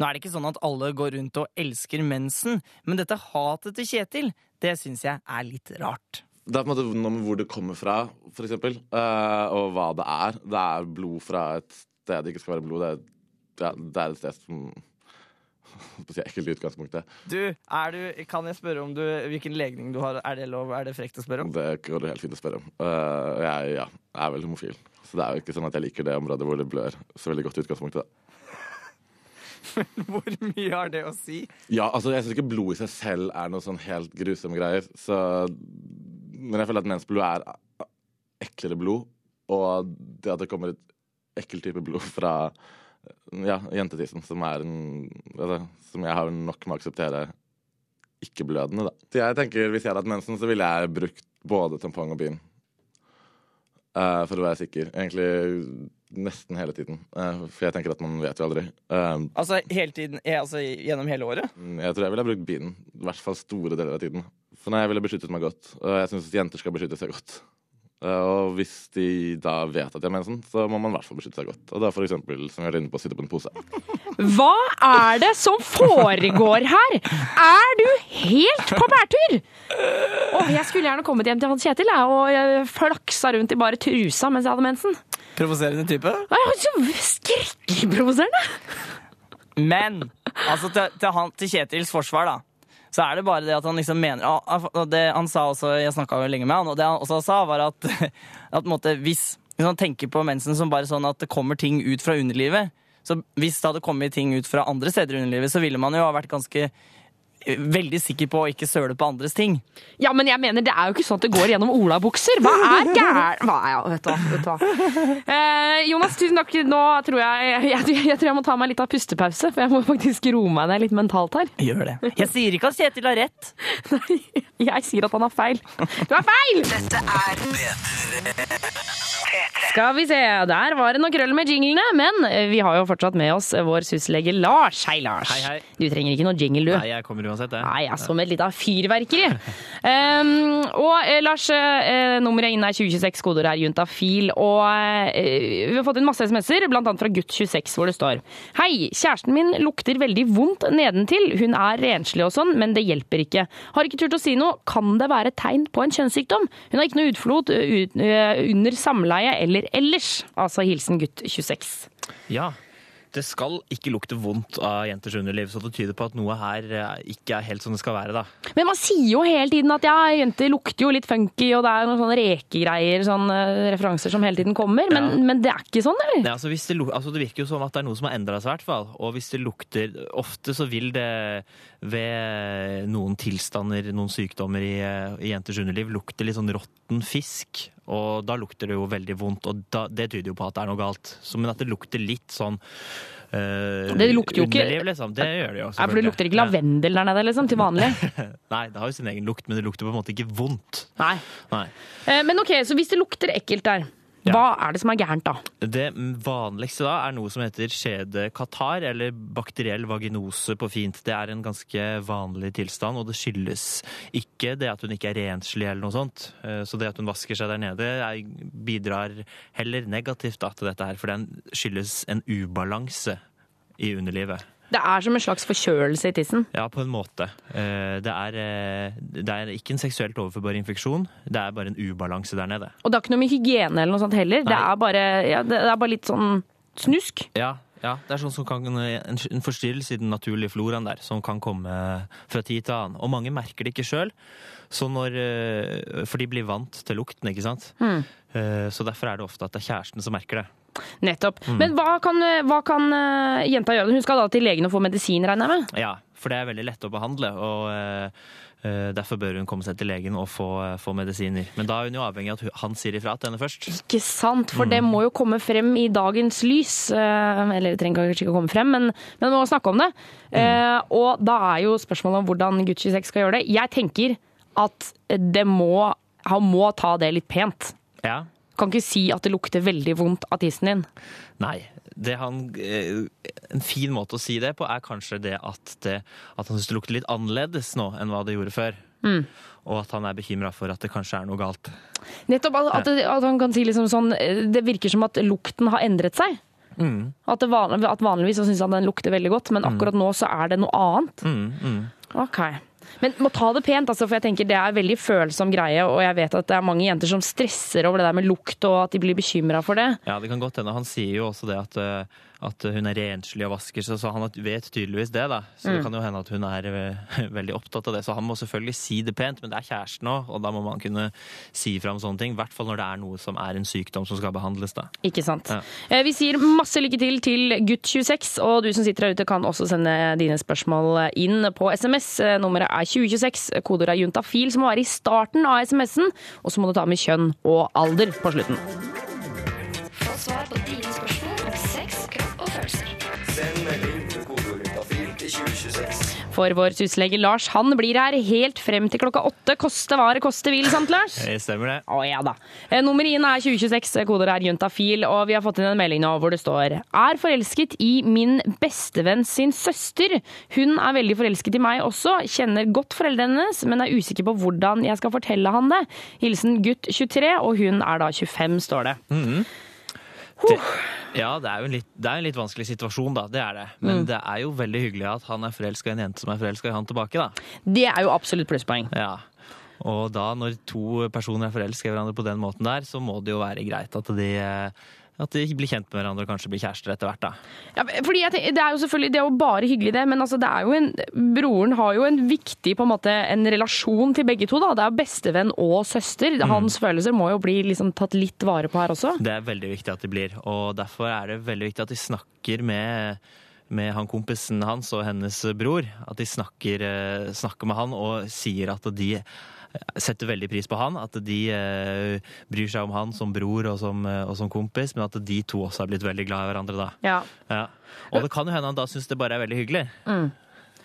Nå er det ikke sånn at alle går rundt og elsker mensen, men dette hatet til Kjetil, det syns jeg er litt rart. Det er på en måte noe med hvor det kommer fra, for eksempel, eh, og hva det er. Det er blod fra et sted det ikke skal være blod. Det er det er et sted som på å si ekkelt i utgangspunktet. Du, er du, kan jeg spørre om du, hvilken legning du har? Er det lov? Er det frekt å spørre om? Det går det helt fint å spørre om. Uh, jeg ja, er vel homofil, så det er jo ikke sånn at jeg liker det området hvor det blør så veldig godt i utgangspunktet. Da. Hvor mye har det å si? Ja, altså Jeg syns ikke blod i seg selv er noe sånn helt grusomme greier. Så, men jeg føler at mensblod er eklere blod, og det at det kommer et ekkelt type blod fra ja, jentetissen, som er en altså, Som jeg har nok med å akseptere ikke-blødende, da. Så jeg tenker Hvis jeg hadde hatt mensen, så ville jeg brukt både tampong og bind. Eh, for å være sikker. Egentlig nesten hele tiden. Uh, for jeg tenker at man vet jo aldri. Uh, Altså hele tiden, altså gjennom hele året? jeg tror jeg ville brukt bilen. I hvert fall store deler av tiden. For nei, jeg ville beskyttet meg godt. Og jeg syns jenter skal beskytte seg godt. Eh, Og hvis de da vet at de har mensen, så må man i hvert fall beskytte seg godt. Og da for eksempel, som vi er inne på, å sitte på en pose. Hva er det som foregår her? Er du helt på bærtur? Åh, jeg skulle gjerne kommet hjem til han Kjetil jeg, og flaksa rundt i bare trusa mens jeg hadde mensen. Provoserende type? Skrekkprovoserende. Men altså til, til, han, til Kjetils forsvar, da. Så er det bare det at han liksom mener og det Han sa også, Jeg snakka lenge med han, og det han også sa, var at, at måte, hvis, hvis man tenker på mensen som bare sånn at det kommer ting ut fra underlivet Så hvis det hadde kommet ting ut fra andre steder i underlivet, så ville man jo ha vært ganske Veldig sikker på å ikke søle på andres ting. Ja, men jeg mener, det er jo ikke sånn at det går gjennom olabukser. Hva er gæren Hva er ja, vet du hva. Vet du hva. Eh, Jonas, tusen takk. Nå tror jeg jeg, jeg jeg tror jeg må ta meg litt av pustepause, for jeg må faktisk roe meg ned litt mentalt her. Gjør det. Jeg sier ikke at Kjetil har rett. Nei, jeg sier at han har feil. Du har feil! Dette er Skal vi se, der var det noe krøll med jinglene, men vi har jo fortsatt med oss vår syslege Lars. Hei, Lars. Hei, hei. Du trenger ikke noe jingle, du. Nei, jeg kommer uansett, jeg. Nei, jeg som et lite fyrverkeri. um, og eh, Lars, eh, nummeret inn er 2026, kodeord er juntafil. Og eh, vi har fått inn masse SMS-er, annet fra gutt26, hvor det står Hei, kjæresten min lukter veldig vondt nedentil. Hun er renslig og sånn, men det hjelper ikke. Har ikke turt å si noe. Kan det være tegn på en kjønnssykdom? Hun har ikke noe utflod eh, eh, under samleie eller ellers. Altså hilsen gutt26. Ja. Det skal ikke lukte vondt av jenters underliv, så det tyder på at noe her eh, ikke er helt som det skal være, da. Men man sier jo hele tiden at ja, jenter lukter jo litt funky, og det er noen sånne rekegreier, sånne referanser som hele tiden kommer. Men, Ja. men det er ikke sånn, eller? Nei, altså hvis det, altså det virker jo som at det er noe som har endra seg, i hvert fall. Og hvis det lukter Ofte så vil det ved noen tilstander, noen sykdommer i, eh, i jenters underliv, lukte litt sånn råtten fisk. Og da lukter det jo veldig vondt, og da, det tyder jo på at det er noe galt. Så, men at det lukter litt sånn Uh, Det lukter jo ikke- underliv, liksom. Det gjør det jo. Ja, for det lukter ikke lavendel der nede, liksom, til vanlig. Nei, det har jo sin egen lukt, men det lukter på en måte ikke vondt. Nei. Nei. Eh, Men ok, så hvis det lukter ekkelt der, hva er det som er gærent da? Det vanligste da er noe som heter skjede-katar, eller bakteriell vaginose på fint. Det er en ganske vanlig tilstand, og det skyldes ikke det at hun ikke er renslig eller noe sånt. Eh, Så det at hun vasker seg der nede er, bidrar heller negativt da, til dette her, for den skyldes en ubalanse i underlivet. Det er som en slags forkjølelse i tissen. Ja, på en måte. Eh, Det er, eh, det er ikke en seksuelt overførbar infeksjon, det er bare en ubalanse der nede. Og det har ikke noe med hygiene eller noe sånt heller. Det er, bare, ja, det er bare litt sånn snusk. Ja, ja, det er sånn som kan, en, forstyrrelse i den naturlige floraen der, som kan komme fra tid til annen. Og mange merker det ikke sjøl, for de blir vant til lukten, ikke sant. Mm. Eh, Så derfor er det ofte at det er kjæresten som merker det. Nettopp. Mm. Men hva kan, hva kan eh, jenta gjøre? Hun skal da til legen og få medisin, regner jeg med? Ja, for det er veldig lett å behandle, og eh, eh, derfor bør hun komme seg til legen og få, få medisiner. Men da er hun jo avhengig av at han sier ifra til henne først. Ikke sant, for Mm. det må jo komme frem i dagens lys. Eller det trenger kanskje ikke å komme frem, men, men vi må snakke om det. Eh, Og da er jo spørsmålet om hvordan Gucci 6 skal gjøre det. Jeg tenker at det må, han må ta det litt pent. Ja. Kan ikke si at det lukter veldig vondt av tissen din. Nei. Det han, eh, en fin måte å si det på er kanskje det at, det, at han syns det lukter litt annerledes nå enn hva det gjorde før. Mm. Og at han er bekymra for at det kanskje er noe galt. Nettopp at, at, det- at han kan si liksom sånn eh, Det virker som at lukten har endret seg. Mm. At, det van, at vanligvis så syns han den lukter veldig godt, men akkurat nå så er det noe annet. Mm, mm. Ok. Men må ta det pent, altså, for jeg tenker det er en veldig følsom greie, og jeg vet at det er mange jenter som stresser over det der med lukt, og at de blir bekymra for det. Ja, det kan godt hende. Han sier jo også det at, eh, at hun er renslig og vasker seg, så han vet tydeligvis det. da. Så det Mm. kan jo hende at hun er eh, veldig opptatt av det. Så han må selvfølgelig si det pent, men det er kjæresten òg, og da må man kunne si fram sånne ting. I hvert fall når det er noe som er en sykdom som skal behandles. da. Ikke sant. Ja. Eh, Vi sier masse lykke til til gutt26, og du som sitter der ute kan også sende dine spørsmål inn på SMS. Eh, Nummeret er 2026, kodeordet er juntafil, som må være i starten av SMS-en, og så må du ta med kjønn og alder på slutten. Få svar på dine For vår syslege Lars, han blir her helt frem til klokka åtte, koste hva det koste vil, sant Lars? Det stemmer det. Å ja da. Eh, Nummer inn er 2026, koder er juntafil, og vi har fått inn en melding nå hvor det står Er forelsket i min bestevenn sin søster. Hun er veldig forelsket i meg også, kjenner godt foreldrene hennes, men er usikker på hvordan jeg skal fortelle han det. Hilsen gutt 23, og hun er da 25, står det. Mhm. Det, ja, det er jo en litt, det er en litt vanskelig situasjon, da. Det er det. Men Mm. det er jo veldig hyggelig at han er forelska i en jente som er forelska i han tilbake, da. Det er jo absolutt plusspoeng. Ja. Og da, når to personer er forelska i hverandre på den måten der, så må det jo være greit at de, eh, at de blir kjent med hverandre og kanskje blir kjærester etter hvert, da. Ja, fordi tenker, Det er jo selvfølgelig, det er jo bare hyggelig, det, men altså, det er jo en, broren har jo en viktig på en måte, en relasjon til begge to. da. Det er jo bestevenn og søster. Mm. Hans følelser må jo bli liksom tatt litt vare på her også. Det er veldig viktig at de blir, og derfor er det veldig viktig at de snakker med med han kompisen hans og hennes bror. At de snakker, eh, snakker med han og sier at de setter veldig pris på han. At de eh, bryr seg om han som bror og som, eh, og som kompis, men at de to også har blitt veldig glad i hverandre da. Ja. Ja. Og det kan jo hende han da syns det bare er veldig hyggelig. Mm.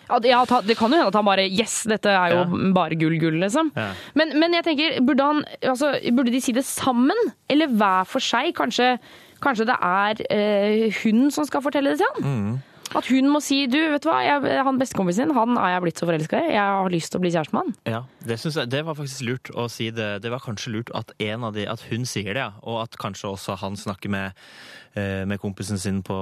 Ja, det, ja, kan jo hende at han bare Yes, dette er jo bare gull, gull, liksom. Ja. Men, men jeg tenker, burde, han, altså, burde de si det sammen, eller hver for seg? Kanskje, kanskje det er eh, hun som skal fortelle det til han? Mm. At hun må si du, vet du hva, jeg, han bestekompisen din, han er jeg blitt så forelska i. Jeg har lyst til å bli kjæreste med han. Ja, det, jeg, det var faktisk lurt å si det. Det var kanskje lurt at, de, at hun sier det, ja. Og at kanskje også han snakker med, med kompisen sin på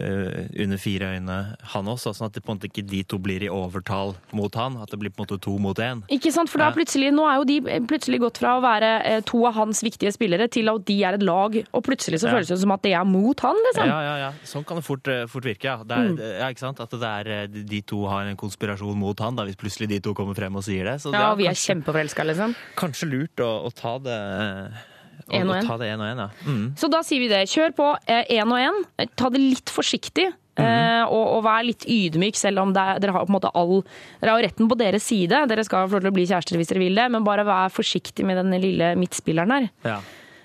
eh, under fire øyne, han også. Sånn at det på en måte ikke de to blir i overtall mot han. At det blir på en måte to mot én. Ikke sant, for da plutselig, Nå er jo de plutselig gått fra å være eh, to av hans viktige spillere til at de er et lag, og plutselig så Ja. føles det som at det er mot han, liksom. Ja, ja, ja. Sånn kan det fort, eh, fort virke, ja. Det er, Mm. ja. Ikke sant? At det er, eh, de to har en konspirasjon mot han, da, hvis plutselig de to kommer frem og sier det. Så Ja, og vi er kjempeforelska, liksom. kanskje lurt å, å ta det eh, En og en. ta det en og en, ja. Mm. Så da sier vi det. Kjør på én og én. Ta det litt forsiktig. eh, og, og vær litt ydmyk, selv om det er, dere har på en måte all Dere har retten på deres side. Dere skal få lov til å bli kjærester hvis dere vil det, men bare vær forsiktig med den lille midtspilleren her. ja.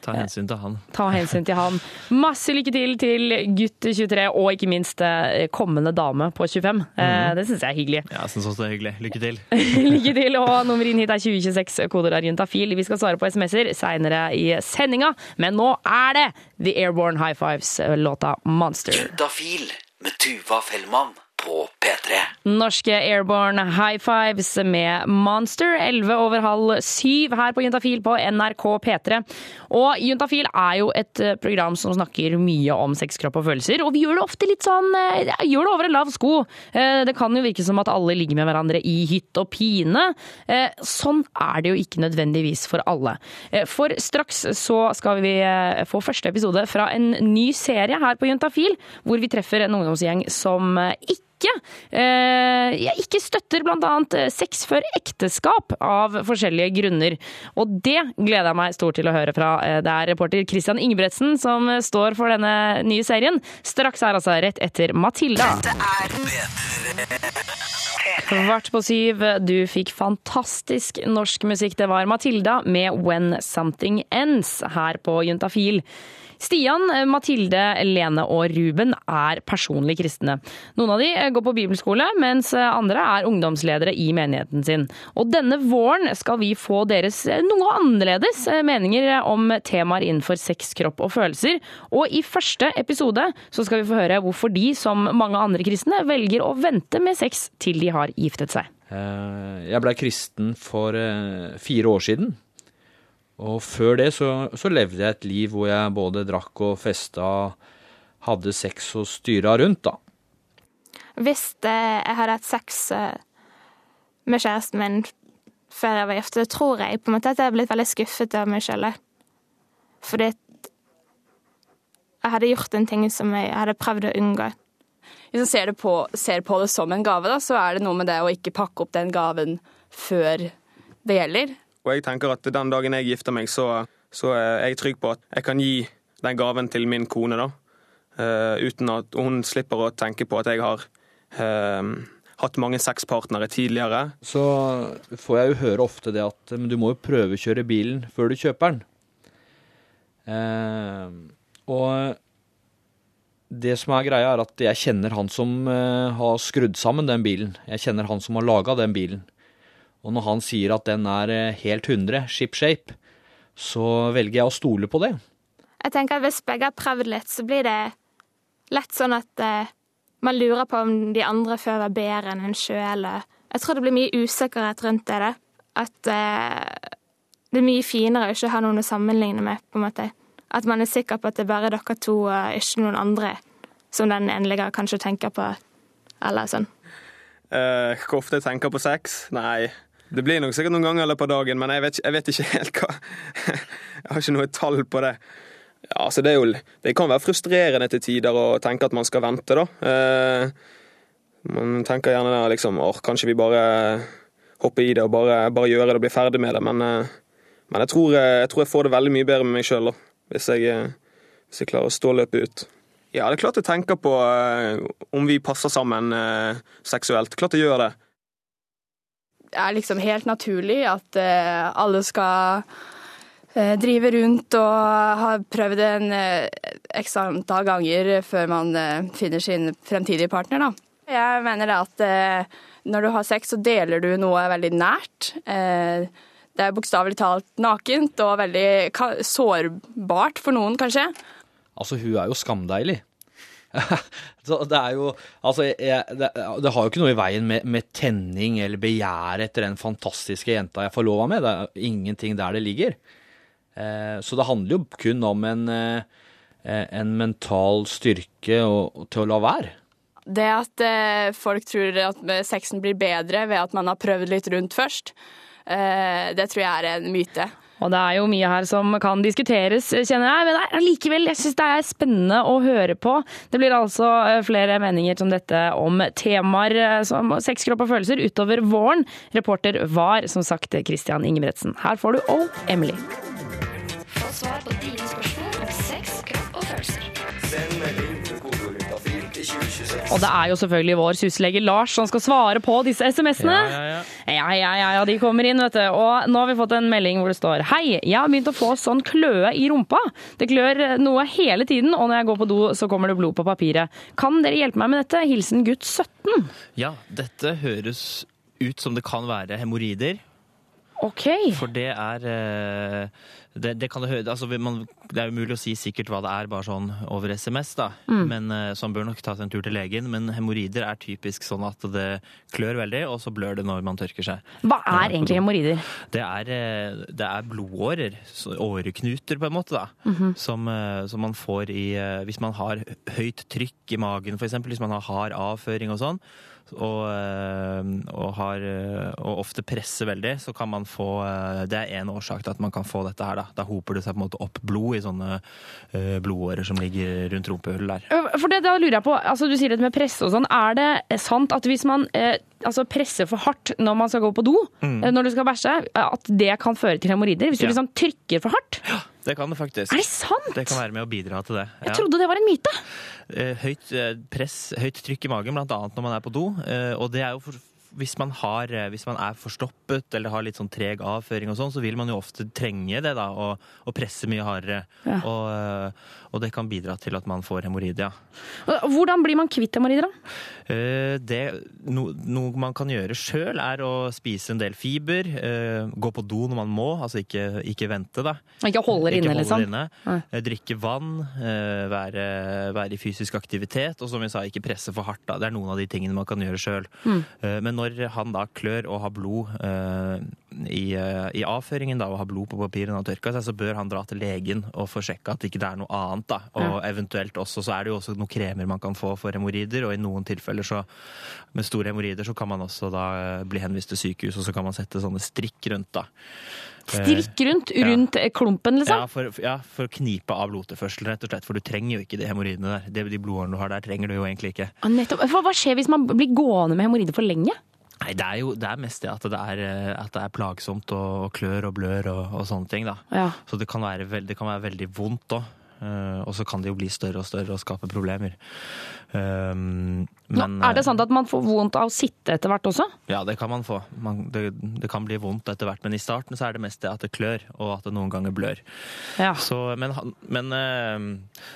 Ta hensyn til han. Ta hensyn til han. Masse lykke til til gutt 23, og ikke minst eh, kommende dame på 25. Mm. Det syns jeg er hyggelig. Ja, jeg syns også det er hyggelig. Lykke til. Lykke til, og nummer inn hit er 2026, koder er juntafil. Vi skal svare på SMS-er seinere i sendinga, men nå er det The Airborne High Fives-låta Monster. Juntafil med Tuva Fellmann på P3. Norske Airborne High Fives med Monster, 11 over halv syv her på Juntafil på NRK P3. Og Juntafil er jo et eh, program som snakker mye om sex, kropp og følelser, og vi gjør det ofte litt sånn eh, ja, Gjør det over en lav sko. Eh, Det kan jo virke som at alle ligger med hverandre i hytt og pine. Sånn er det jo ikke nødvendigvis for alle. For straks så skal vi få første episode fra en ny serie her på Juntafil, hvor vi treffer en ungdomsgjeng som eh, ikke eh, ikke støtter bl.a. sex før ekteskap av forskjellige grunner. Og det gleder jeg meg stort til å høre fra. Eh, Det er reporter Christian Ingebretsen som eh, står for denne nye serien. Straks er altså rett etter Matilda. Kvart på syv, du fikk fantastisk norsk musikk. Det var Matilda med When Something Ends her på Juntafil. Stian, Mathilde, Lene og Ruben er personlig kristne. Noen av de går på bibelskole, mens andre er ungdomsledere i menigheten sin. Og denne våren skal vi få deres noe annerledes meninger om temaer innenfor sex, kropp og følelser. Og i første episode så skal vi få høre hvorfor de, som mange andre kristne, velger å vente med sex til de har giftet seg. Eh, Jeg blei kristen for eh, fire år siden. Og før det så, så levde jeg et liv hvor jeg både drakk og festa, hadde sex og styra rundt, da. Hvis jeg hadde hatt sex eh, med kjæresten min før jeg var gift, så tror jeg på en måte at jeg hadde blitt veldig skuffet av meg sjøl. Fordi jeg hadde gjort en ting som jeg hadde prøvd å unngå. Hvis man ser, det på, ser på det som en gave, da, så er det noe med det å ikke pakke opp den gaven før det gjelder. Og jeg tenker at den dagen jeg gifter meg, så, så er jeg trygg på at jeg kan gi den gaven til min kone, da. Uh, uten at hun slipper å tenke på at jeg har uh, hatt mange sexpartnere tidligere. Så får jeg jo høre ofte det at men du må jo prøvekjøre bilen før du kjøper den. Uh, og det som er greia, er at jeg kjenner han som har skrudd sammen den bilen. Jeg kjenner han som har laga den bilen. Og når han sier at den er eh, helt 100, ship shape, så velger jeg å stole på det. Jeg tenker at Hvis begge har prøvd litt, så blir det lett sånn at eh, man lurer på om de andre før var bedre enn en sjøl. Jeg tror det blir mye usikkerhet rundt det. da. At eh, det er mye finere å ikke ha noen å sammenligne med. på en måte. At man er sikker på at det er bare dere to og ikke noen andre som den endelige kanskje tenker på. Eller sånn. Uh, hvor ofte jeg tenker på sex? Nei, det blir nok sikkert noen ganger i løpet av dagen, men jeg vet, jeg vet ikke helt hva Jeg har ikke noe tall på det. Ja, altså det, er jo, det kan være frustrerende til tider å tenke at man skal vente, da. Eh, man tenker gjerne der, liksom åh, kanskje vi bare hopper i det og bare, bare gjør det og blir ferdig med det, men, eh, men jeg, tror, eh, jeg tror jeg får det veldig mye bedre med meg sjøl hvis, jeg, eh, hvis jeg klarer å stå løpet ut. Ja, det er klart jeg tenker på eh, om vi passer sammen eh, seksuelt. Klart jeg gjør det. Er liksom helt naturlig at eh, alle skal eh, drive rundt og ha prøvd en eh, x antall ganger før man finner sin fremtidige partner, da. Jeg mener det at når du har sex, så deler du noe veldig nært. Det er bokstavelig talt nakent og veldig sårbart for noen, kanskje. Altså, hun er jo skamdeilig. så det er jo Altså, jeg, det, det, har jo ikke noe i veien med, med tenning eller begjær etter den fantastiske jenta jeg får lova med. Det er ingenting der det ligger. Eh, så det handler jo kun om en, eh, en mental styrke og til å la være. Det at eh, folk tror at sexen blir bedre ved at man har prøvd litt rundt først, eh, det tror jeg er en myte. Og det er jo mye her som kan diskuteres, kjenner jeg. Men allikevel, jeg syns det er spennende å høre på. Det blir altså eh, flere meninger som dette om temaer eh, som sex, kropp og følelser utover våren. Reporter var som sagt Christian Ingebretsen. Her får du Oh Emily. Få svar på dine spørsmål Og det er jo selvfølgelig vår syslege Lars som skal svare på disse SMS-ene. Ja, ja, ja. Ja, ja, ja, de kommer inn, vet du. Og nå har vi fått en melding hvor det står Hei, jeg har begynt å få sånn kløe i rumpa. Det klør noe hele tiden, og når jeg går på do, så kommer det blod på papiret. Kan dere hjelpe meg med dette? Hilsen gutt 17. Ja, dette høres ut som det kan være hemoroider. Ok. For det er eh, det, det, kan altså, man, det er umulig å si sikkert hva det er, bare sånn over SMS, da. Mm. Men, eh, så han bør nok ta seg en tur til legen. Men hemoroider er typisk sånn at det klør veldig, og så blør det når man tørker seg. Hva er egentlig hemoroider? Det er, eh, det er blodårer, åreknuter på en måte, da. Mhm. som, eh, som man får i Hvis man har høyt trykk i magen, f.eks. Hvis man har hard avføring og sånn. Og, eh, og, har, eh, og ofte presser veldig, så kan man få eh, Det er én årsak til at man kan få dette her. Da, da hoper det seg på en måte opp blod i sånne blodårer som ligger rundt rumpehullet der. For det, da lurer jeg på, altså Du sier det med presse og sånn. Er det sant at hvis man eh, altså presser for hardt når man skal gå på do, Mm. når du skal bæsje, at det kan føre til hemoroider? Hvis Ja. du liksom trykker for hardt? Det kan det faktisk. Er det sant? Det kan være med å bidra til det. Jeg trodde det var en myte. Eh, Høyt eh, press, høyt trykk i magen, blant annet når man er på do. eh, Og det er jo for, hvis man, har, eh, hvis man er forstoppet eller har litt sånn treg avføring og sånn, så vil man jo ofte trenge det da, og, og presse mye hardere. Ja. Og, eh, og det kan bidra til at man får hemoroider, ja. Hvordan blir man kvitt hemoroider, da? Eh, Det, no, noe man kan gjøre sjøl, er å spise en del fiber. Gå på do når man må, altså ikke, ikke vente, da. Ikke holde det inne, liksom? inne. Drikke vann, være, være i fysisk aktivitet, og som vi sa, ikke presse for hardt. Da. Det er noen av de tingene man kan gjøre sjøl. Mm. Men når han da klør og har blod uh, i, uh, i avføringen da, og har blod på papiret og han tørka seg, så bør han dra til legen og få sjekka at det ikke er noe annet. da. Og eventuelt også så er det jo også noen kremer man kan få for hemoroider, og i noen tilfeller så med store hemoroider så kan man også da eh, bli henvist til sykehus, og så kan man sette sånne strikk rundt. da. Eh, Strikk rundt, rundt ja. klumpen, liksom? Ja for, ja, for å knipe av blodtilførselen, rett og slett. For du trenger jo ikke de hemoroidene der. Det, de blodårene du har der, trenger du jo egentlig ikke. Ah. Hva, hva skjer hvis man blir gående med hemoroider for lenge? Nei, det er jo det er mest det at det er, eh, at det er plagsomt og, og klør og blør og, og sånne ting. da. Ja. Så det kan være, veld, det kan være veldig vondt òg. Og så kan det jo bli større og større og skape problemer. Men, Nå, er det sant at man får vondt av å sitte etter hvert også? Ja, det kan man få. Man, det, det kan bli vondt etter hvert, men i starten så er det mest det at det klør, og at det noen ganger blør. Ja. Så, men men eh,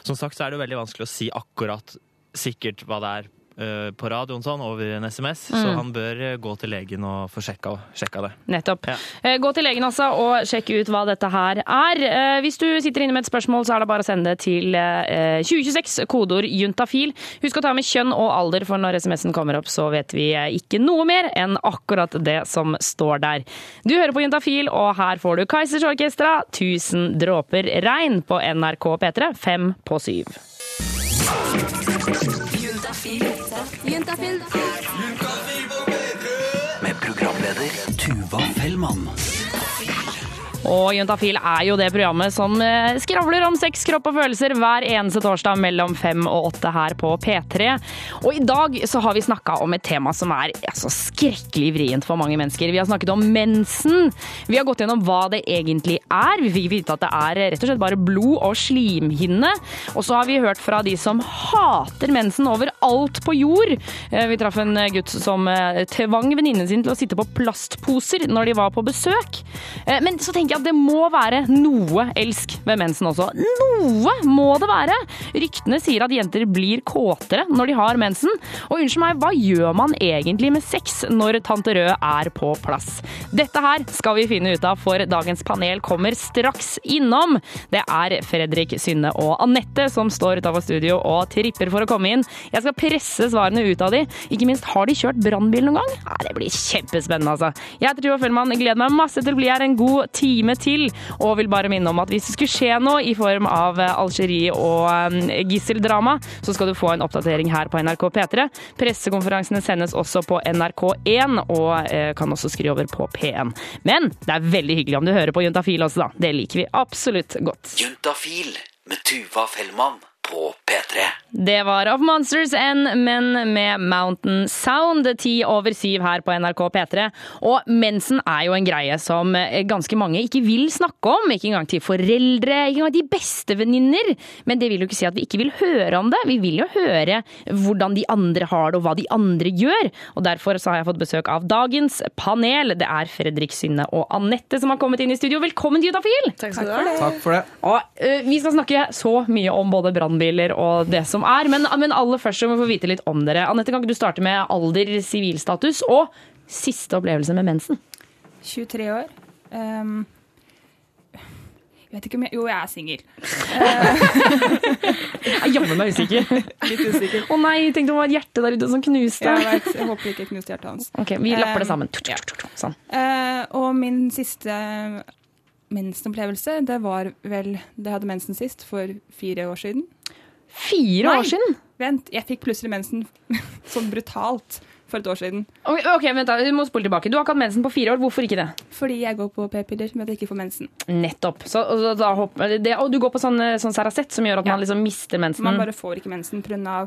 som sagt så er det jo veldig vanskelig å si akkurat sikkert hva det er eh, på radioen sånn, over en SMS, så Mm. han bør eh, gå til legen og få sjekka, sjekka det. Nettopp. Ja. Gå til legen altså, og sjekk ut hva dette her er. Eh, Hvis du sitter inne med et spørsmål, så er det bare å sende det til eh, 2026, kodeord juntafil. Husk å ta med kjønn og alder, for når SMS-en kommer opp, så vet vi eh, ikke noe mer enn akkurat det som står der. Du hører på Juntafil, og her får du Kaizers Orkestra, 1000 dråper regn på NRK P3, fem på syv. Juntafil. Juntafil. Med Og Juntafil er jo det programmet som eh, skravler om sex, kropp og følelser hver eneste torsdag mellom fem og åtte her på P3. Og i dag så har vi snakka om et tema som er altså, skrekkelig vrient for mange mennesker. Vi har snakket om mensen. Vi har gått gjennom hva det egentlig er. Vi fikk vite at det er rett og slett bare blod og slimhinne. Og så har vi hørt fra de som hater mensen overalt på jord. Eh, Vi traff en gutt som eh, tvang venninnen sin til å sitte på plastposer når de var på besøk. Men så tenker jeg det må være noe elsk ved mensen også. Noe må det være! Ryktene sier at jenter blir kåtere når de har mensen. Og unnskyld meg, hva gjør man egentlig med sex når tante Rød er på plass? Dette her skal vi finne ut av, for dagens panel kommer straks innom. Det er Fredrik, Synne og Anette som står utafor studio og tripper for å komme inn. Jeg skal presse svarene ut av de. Ikke minst, har de kjørt brannbil noen gang? Det blir kjempespennende, altså. Jeg heter Tuva Fellmann, gleder meg masse til å bli her en god time til, og vil bare minne om at hvis det skulle skje noe i form av eh, Algerie og eh, gisseldrama, så skal du få en oppdatering her på NRK P3. Pressekonferansene sendes også på NRK1, og eh, kan også skru over på P1. Men det er veldig hyggelig om du hører på Juntafil også, da. Det liker vi absolutt godt. Juntafil med Tuva Fellmann på P3. Det var Of Monsters N, men med Mountain Sound, ti over syv her på NRK P3. Og mensen er jo en greie som eh, ganske mange ikke vil snakke om. Ikke engang til foreldre, ikke engang de beste venninner. Men det vil jo ikke si at vi ikke vil høre om det. Vi vil jo høre hvordan de andre har det, og hva de andre gjør. Og derfor så har jeg fått besøk av dagens panel. Det er Fredrik Synne og Anette som har kommet inn i studio. Velkommen til Jutafil! Takk skal du ha. Takk for det. Og, uh, vi skal snakke så mye om både brannbiler og det som er, men, men aller først så må vi få vite litt om dere. Anette, kan ikke du starte med alder, sivilstatus og siste opplevelse med mensen? 23 år. Um, jeg vet ikke om jeg Jo, jeg er singel. Jeg er jammen meg usikker. Litt usikker. Å nei, tenk det var et hjerte der ute som knuste. Jeg, vet, jeg håper ikke jeg knuste hjertet hans. Ok, vi lapper det Ehm, sammen. ja. Sånn. Uh, og min siste mensenopplevelse, det var vel jeg hadde mensen sist, for fire år siden. Fire år siden? Vent, jeg fikk plutselig mensen sånn brutalt for et år siden. Ok, ok, vent da, vi må spole tilbake. Du har ikke hatt mensen på fire år. Hvorfor ikke det? Fordi jeg går på p-piller med at jeg ikke får mensen. Nettopp. Så, og, da det, og du går på sånn, sånn Ceracet som gjør at man liksom mister mensen. Man bare får ikke mensen pga.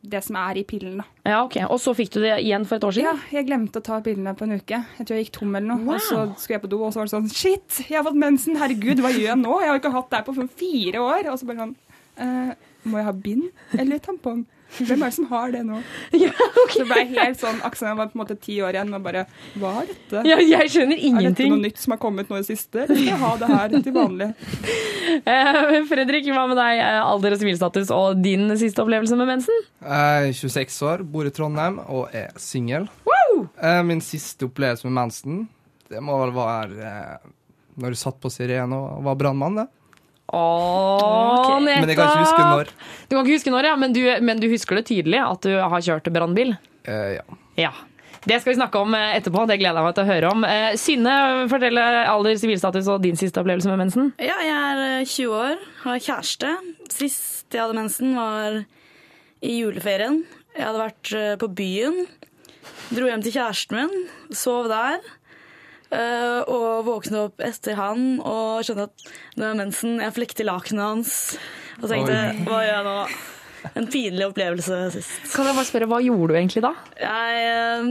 det som er i pillen. da. Ja, ok. Og så fikk du det igjen for et år siden? Ja, jeg glemte å ta pillene på en uke. Jeg tror jeg gikk tom eller noe. Wow. Og så skulle jeg på do, og så var det sånn Shit, jeg har fått mensen! Herregud, hva gjør jeg nå? Jeg har ikke hatt det her på sånn fire år. Og så bare sånn eh, Må jeg ha bind eller tampong? Hvem er det som har det nå? Så ble jeg helt sånn Aksel var på en måte ti år igjen og bare Hva er dette? Ja, jeg skjønner ingenting. Er dette noe nytt som har kommet nå i det siste? Eller skal jeg ha det her til vanlig? Eh, Fredrik, hva med deg? Eh, Alder og sivilstatus og din siste opplevelse med mensen? Jeg er 26 år, bor i Trondheim og er singel. Eh, Min siste opplevelse med mensen, det må vel være når du satt på sirene og var brannmann, det. Åh, Men jeg kan ikke huske når. Du kan ikke huske når, ja, men du, men du husker det tydelig at du har kjørt brannbil? Uh, ja. Ja. Det skal vi snakke om eh, etterpå. Det gleder jeg meg til å høre om. Eh, Synne, fortell alder, sivilstatus og din siste opplevelse med mensen. Ja, jeg er eh, 20 år, har kjæreste. Sist jeg hadde mensen var i juleferien. Jeg hadde vært på byen, dro hjem til kjæresten min, sov der. Eh, Og våkne opp etter han og skjønne at det var mensen. Jeg flekte lakenet hans og tenkte Oi. hva gjør jeg nå? En pinlig opplevelse sist. Kan jeg bare spørre, Hva gjorde du egentlig da? Jeg eh,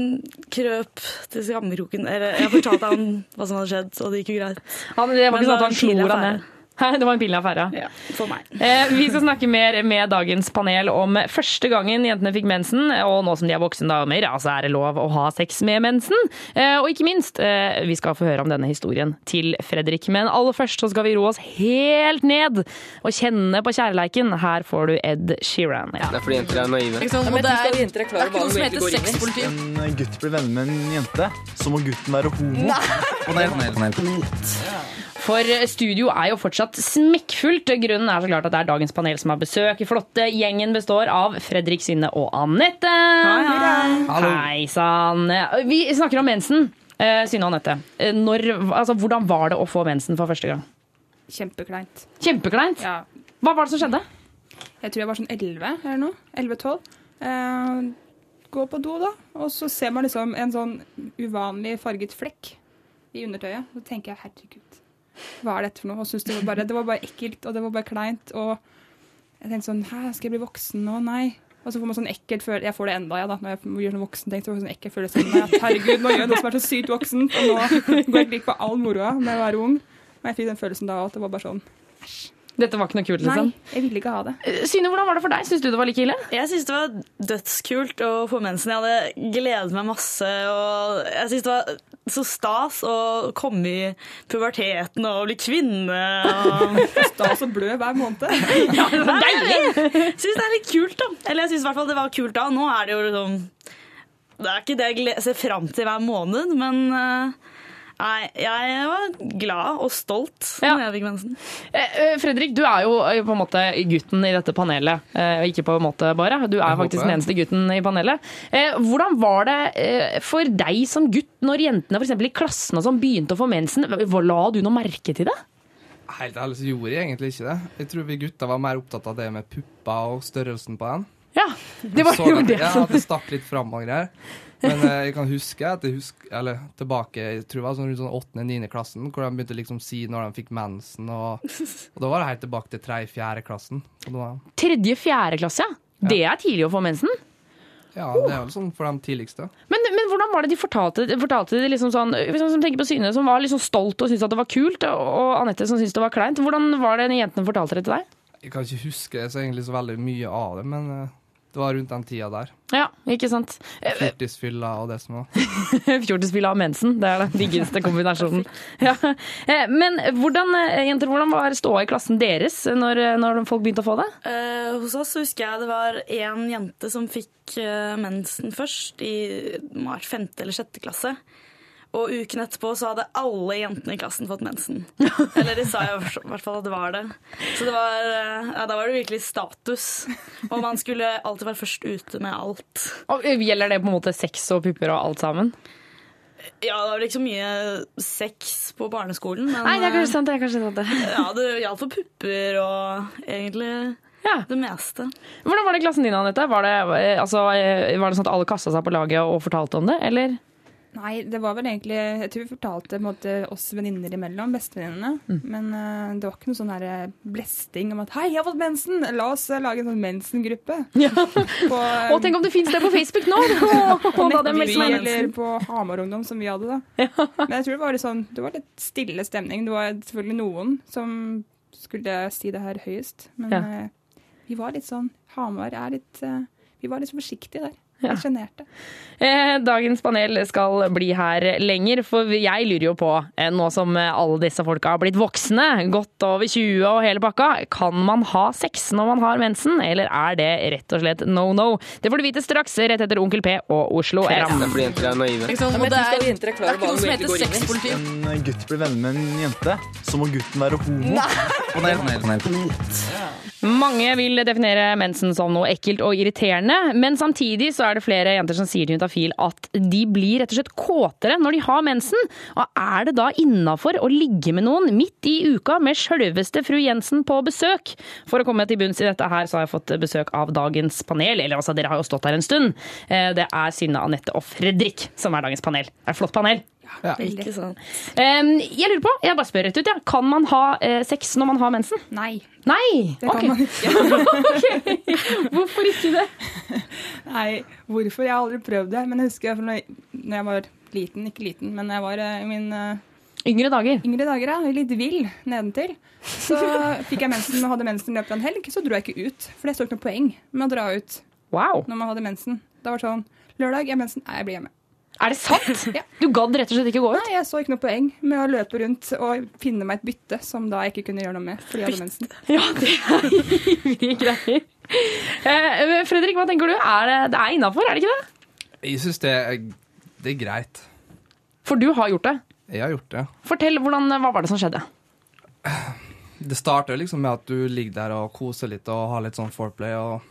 krøp til skammekroken. Eller jeg fortalte han hva som hadde skjedd, og det gikk jo greit. Han, det var ikke sånn at han slo deg ned? Det var en pinlig affære? Ja, for meg. Eh, vi skal snakke mer med dagens panel om første gangen jentene fikk mensen, og nå som de er voksne damer, altså så er det lov å ha sex med mensen. Eh, og ikke minst, eh, vi skal få høre om denne historien til Fredrik. Men aller først så skal vi roe oss helt ned og kjenne på kjærleiken. Her får du Ed Sheeran. Ja. Det er fordi jenter er naive. Ikke sant? Og det er, det er klar over hva de egentlig går inn i. En gutt blir venner med en jente, så må gutten være homo. Panel, panel, panel. For studio er jo fortsatt smekkfullt. Grunnen er så klart at det er dagens panel som har besøk. Flotte gjengen består av Fredrik, Synne og Anette. Hei, hei. Hei sann. Vi snakker om mensen. Eh, Synne og Anette, eh, altså, hvordan var det å få mensen for første gang? Kjempekleint. Kjempekleint? Ja. Hva var det som skjedde? Jeg tror jeg var sånn 11 eller noe. 11-12. Eh, gå på do, da, og så ser man liksom en sånn uvanlig farget flekk i undertøyet. Så tenker jeg herregud, hva er dette for noe? Og synes det, var bare, det var bare ekkelt, og det var bare kleint. Og jeg tenkte sånn Hæ, skal jeg bli voksen nå? Nei. Og så får man sånn ekkelt følelse Jeg får det enda, ja, da, når jeg gjør sånn voksen ting. Så får jeg sånn ekkel følelse av at herregud, nå gjør jeg noe som er så sykt voksent, og nå går jeg glipp av all moroa med å være ung. Men jeg fikk den følelsen da at det var bare sånn Dette var ikke noe kult, liksom? Nei, jeg ville ikke ha det. Eh, Synne, hvordan var det for deg? Syns du det var like ille? Jeg syns det var dødskult å få mensen. Jeg hadde gledet meg masse. Og jeg syns det var så stas å komme i puberteten og bli kvinne. Og... Stas å blø hver måned. ja, det var deilig! Jeg syns det er litt kult, da. Eller jeg syns i hvert fall det var kult da. Nå er det jo liksom Det er ikke det jeg ser fram til hver måned, men eh, Nei, jeg var glad og stolt når jeg fikk mensen. Fredrik, du er jo eh, på en måte gutten i dette panelet. Eh, Ikke på en måte bare. Du er Jeg faktisk den eneste gutten i panelet. Eh, Hvordan var det for deg som gutt når jentene for eksempel i klassen og sånn begynte å få mensen? La du noe merke til det? Helt ærlig så gjorde jeg egentlig ikke det. Jeg tror vi gutta var mer opptatt av det med pupper og størrelsen på den. Ja, det var jo det Ja, det stakk litt fram og greier. Men eh, jeg kan huske at jeg husk, eller tilbake jeg tror det var sånn rundt sånn 8.-9. klassen, hvor de begynte liksom å si når de fikk mensen. Og, og da var det helt tilbake til 3.-4. klassen. Og da, Tredje, fjerde klasse, ja. Det er tidlig å få mensen. ja, det er vel sånn for de tidligste. Men, men hvordan var det de fortalte, fortalte det liksom sånn man tenker på Syne, som var liksom stolt og syntes at det var kult, og Anette som syntes det var kleint. Hvordan var det jentene fortalte det til deg? Jeg kan ikke huske så egentlig så veldig mye av det, men eh, det var rundt den tida der. Ja, ikke sant. Eh, Fjortisfylla og det som var. Fjortisfylla av mensen. Det er den diggeste kombinasjonen. Ja. Eh, Men hvordan, eh, jenter, hvordan var ståa i klassen deres når, når folk begynte å få det? Eh, hos oss husker jeg det var én jente som fikk eh, mensen først, i femte eller sjette klasse. Og uken etterpå så hadde alle jentene i klassen fått mensen. Eller de sa i hvert fall at det var det. Så det var, eh, ja, da var det virkelig status. Og man skulle alltid være først ute med alt. Og Gjelder det på en måte sex og pupper og alt sammen? Ja, det var ikke så mye sex på barneskolen. Men, Nei, det er kanskje sant. Det er kanskje sant det. Ja, det gjaldt for pupper og egentlig det meste. Hvordan var det i klassen din, Anette? Var det, eh, altså, eh, var det sånn at alle kasta seg på laget og fortalte om det, eller? Nei, det var vel egentlig Jeg tror vi fortalte måte, oss venninner imellom, bestevenninnene. Mm. Men uh, det var ikke noe sånn der eh, blesting om at 'hei, jeg har fått mensen', la oss eh, lage en sånn mensengruppe. På, Å, tenk om det fins det på Facebook nå! på, på Nettby eller på Hamar Ungdom, som vi hadde, da. Men jeg tror det var litt sånn Det var litt stille stemning. Det var selvfølgelig noen som skulle si det her høyest, men Ja. uh, vi var litt sånn Hamar er litt Vi var litt så forsiktige der. Jeg sjenerte. Eh, Dagens panel skal bli her lenger, for jeg lurer jo på, eh, nå som eh, alle disse folka har blitt voksne, godt over 20 og hele pakka, kan man ha sex når man har mensen, eller er det rett og slett no no? Det får du vite straks, rett etter Onkel P og Oslo Det er. Ikke noe som heter sexpoliti. er. En gutt blir venner med en jente, så må gutten være homo. Nei. Panel, panel, panel. Mange vil definere mensen som noe ekkelt og irriterende, men samtidig så er det flere jenter som sier til Juntafil at de blir rett og slett kåtere når de har mensen. Og er det da innafor å ligge med noen midt i uka med sjølveste fru Jensen på besøk? For å komme til bunns i dette her, så har jeg fått besøk av dagens panel. Eller altså, dere har jo stått her en stund. Eh, Det er Synne, Anette og Fredrik som er dagens panel. Det er et flott panel. Ikke sant. Um, jeg lurer på, jeg bare spør rett ut, ja. kan man ha eh, sex når man har mensen? Nei. Nei? Det kan man ikke. Hvorfor ikke det? Nei, hvorfor? Jeg har aldri prøvd det. Men jeg husker for når jeg, når jeg var liten, ikke liten, men jeg var eh, i min eh, Yngre dager? Yngre dager, ja. Litt vill nedentil. Så fikk jeg mensen, hadde mensen i løpet av en helg, så dro jeg ikke ut. For det står ikke noe poeng med å dra ut Wow. når man hadde mensen. Da var det sånn Lørdag, jeg har mensen. Nei, jeg blir hjemme. Er det sant? ja. Du gadd rett og slett ikke gå ut? Nei, jeg så ikke noe poeng med å løpe rundt og finne meg et bytte som da jeg ikke kunne gjøre noe med fordi jeg hadde mensen. Ja, det er ivrige greier. Eh, Fredrik, hva tenker du? Er det, det er innafor, er det ikke det? Jeg syns det, er- det er greit. For du har gjort det. Jeg har gjort det. Fortell, hvordan, hva var det som skjedde? Det starter liksom med at du ligger der og koser litt og har litt sånn foreplay, og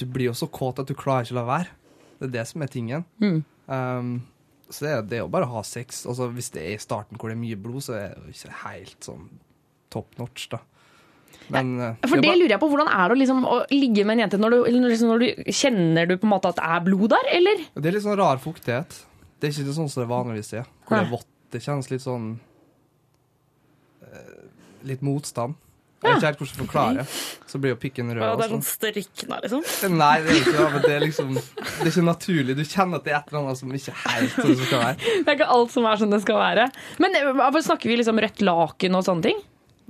du blir jo så kåt at du klarer ikke å la være. Det er det som er tingen. Mm. Um, så det er, det er jo bare å ha sex. Altså, hvis det er i starten hvor det er mye blod, så er det jo ikke helt sånn top notch, da. Men eh, For det bare- lurer jeg på, Hvordan er det å, liksom, å ligge med en jente når du, liksom, når du Kjenner du på en måte at det er blod der, eller? Det er litt sånn rar fuktighet. Det er ikke sånn som det vanligvis er. Hvor det er vått. Det kjennes litt sånn eh, Litt motstand. Jeg vet ikke helt hvordan forklare. Så blir jo pikken rød. Ja, det er sånn strikna, liksom. Nei, det er ikke. Men det er liksom Det er ikke naturlig. Du kjenner at det er et eller annet som ikke er helt sånn det skal være. Det er ikke alt som er som det skal være. Men eh, snakker vi liksom rødt laken og sånne ting?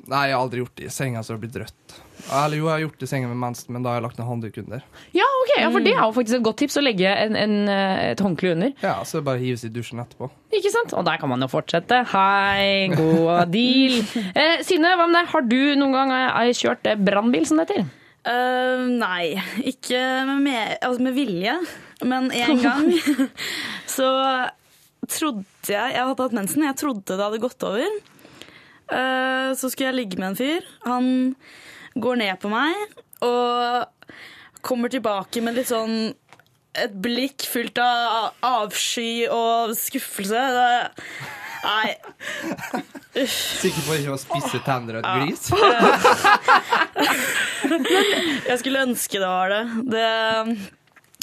Nei, jeg har aldri gjort det i senga så det har blitt rødt. Eller jo, jeg har gjort det i senga med mensen, men da har jeg lagt en håndduk under. Ja, ok, ja, for det er jo faktisk et godt tips å legge en, en, eh, et håndkle under. Ja, så bare hives i dusjen etterpå. Ikke sant? Og der kan man jo fortsette. Hei, god deal. Eh, Synne, hva med deg? Har du noen gang eh, kjørt eh, brannbil, som det heter? Uh, nei, ikke med, med, altså med vilje. Men en gang så trodde jeg Jeg hadde hatt mensen. Jeg trodde det hadde gått over. Uh, så skulle jeg ligge med en fyr. Han går ned på meg og kommer tilbake med litt sånn et blikk fullt av avsky og skuffelse. Det, nei. Uff. Sikker på ikke å spisse tenner og et glis? Jeg skulle ønske det var det. det.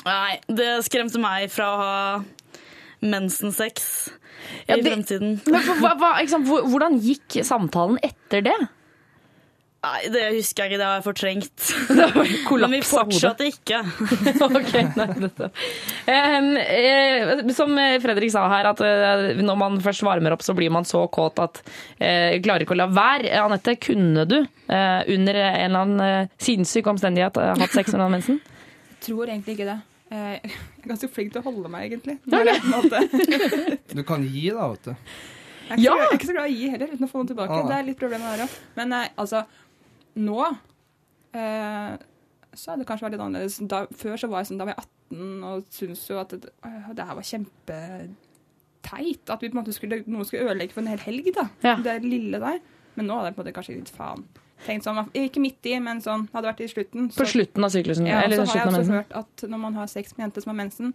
Nei, det skremte meg fra å ha mensensex Ja, i det- fremtiden. Men hva, hva, sant, hvordan gikk samtalen etter det? Nei, det husker jeg ikke. Det har jeg fortrengt. kollaps Men vi fortsatte ikke. ok, nei, dette. Em, eh, som Fredrik sa her, at eh, når man først varmer opp, så blir man så kåt at jeg klarer ikke å la være. Anette, kunne du eh, under en eller annen eh, sinnssyk omstendighet eh, hatt sex under mensen? Tror egentlig ikke det. Eh, Jeg er ganske flink til å holde meg, egentlig. Når jeg, på måte. Du kan gi, da, vet du. Jeg er, ikke så, jeg er ikke så glad i å gi heller, uten å få noe tilbake. Ah. Det er litt problemet der òg. Men eh, altså, nå eh, så hadde det kanskje vært litt annerledes. Da, før så var jeg sånn, da var jeg 18 og syntes jo at det, øh, det her var kjempeteit. At vi på en måte skulle, noen skulle ødelegge for en hel helg, da. Ja. Det lille der. Men nå hadde jeg på en måte kanskje litt faen. Tenkt sånn, Ikke midt i, men sånn, hadde vært i slutten. På slutten av syklusen? Ja, eller så har jeg også hørt at når man har sex med en jente som har mensen,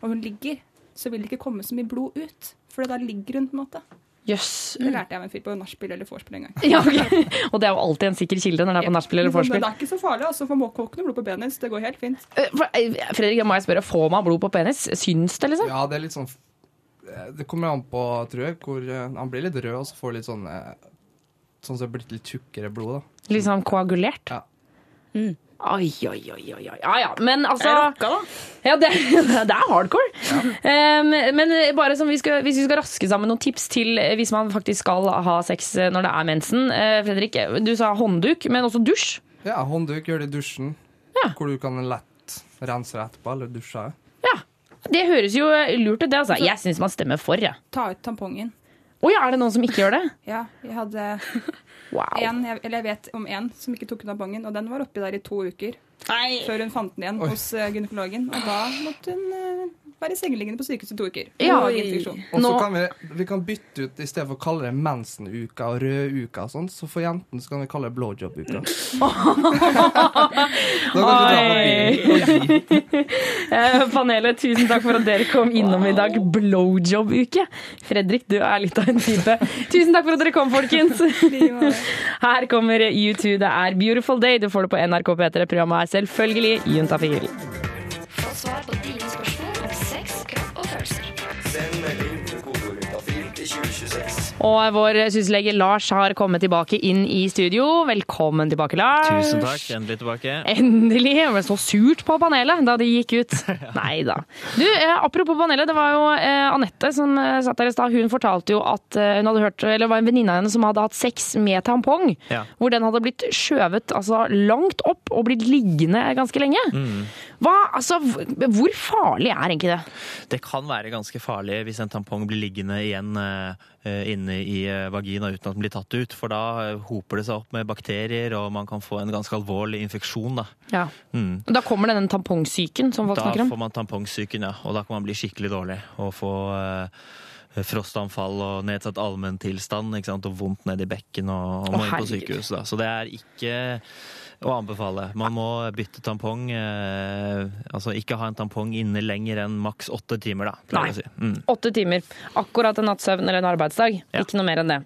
og hun ligger, så vil det ikke komme så mye blod ut. For da ligger hun, på en måte. Jøss. Det lærte jeg av en fyr på nachspiel eller vorspiel en gang. Ja, okay. Og det er jo alltid en sikker kilde når det er på nachspiel eller Men vorspiel. Det er ikke så farlig, altså, for noe blod på penis. Det går helt fint. Eh, eh, Fredrik, må jeg spørre, får man blod på penis? Syns det, liksom? Ja, det er litt sånn eh, Det kommer an på, tror jeg, hvor Han blir litt rød, og så får han litt sånn Sånn som det er blitt litt tjukkere blod, da. Litt sånn koagulert? Ja. Mm. Oi, oi, oi, oi. Ja, ja. Men altså Er det rocka, da? Ja, det, det er hardcore. Um, men bare som vi skal, hvis vi skal raske sammen noen tips til eh, hvis man faktisk skal ha sex eh, når det er mensen. Uh, Fredrik, du sa håndduk, men også dusj. Ja, håndduk, gjør det i dusjen. Hvor du kan lett rense deg etterpå, eller dusje. Ja. Det høres jo lurt ut, det. altså. Jeg syns man stemmer for, jeg. Ta ut tampongen. Å ja, er det noen som ikke gjør det? Ja, jeg hadde en, jeg, eller jeg vet om en som ikke tok ut bongen, og den var oppi der i to uker. Før hun fant den igjen Oi. hos eh, gynekologen. Og da måtte hun eh, være sengeliggende på sykehuset i to uker. Ja. Og så kan vi, vi kan bytte ut, i stedet for å kalle det mensenuka og røduka og sånn, så for jentene så kan vi kalle det blowjob-uka. Eh, Panelet, tusen takk for at dere kom innom i dag. Blowjob-uke. Fredrik, du er litt av en type. Tusen takk for at dere kom, folkens. Her kommer U2. Det er Beautiful Day. Du får det på NRK P3. Programmet er selvfølgelig Juntafil. Og vår syslege Lars har kommet tilbake inn i studio. Velkommen tilbake, Lars. Tusen takk. Endelig tilbake. Endelig! Jeg ble så surt på panelet da de gikk ut. Nei da. Du, eh, apropos panelet. Det var jo eh, Anette som eh, satt der i stad. Hun fortalte jo at hun hadde hørt, eller det var en venninne av henne som hadde hatt sex med tampong. Ja. Hvor den hadde blitt skjøvet altså, langt opp og blitt liggende ganske lenge. Mm. Hva, altså, hvor farlig er egentlig det? Det kan være ganske farlig hvis en tampong blir liggende igjen eh, inne i eh, vagina uten at den blir tatt ut. For da eh, hoper det seg opp med bakterier, og man kan få en ganske alvorlig infeksjon. Da, Ja. mm. Da kommer den tampongsyken som folk da snakker om. Da får man tampongsyken, ja. Og da kan man bli skikkelig dårlig og få frostanfall og nedsatt allmenntilstand og vondt ned i bekken og, og må inn på sykehus. Da. Så det er ikke å anbefale. Man må bytte tampong. Eh, altså ikke ha en tampong inne lenger enn maks åtte timer, da. Nei. si. Mm. Åtte timer. Akkurat en nattsøvn eller en arbeidsdag. Ikke noe mer enn det.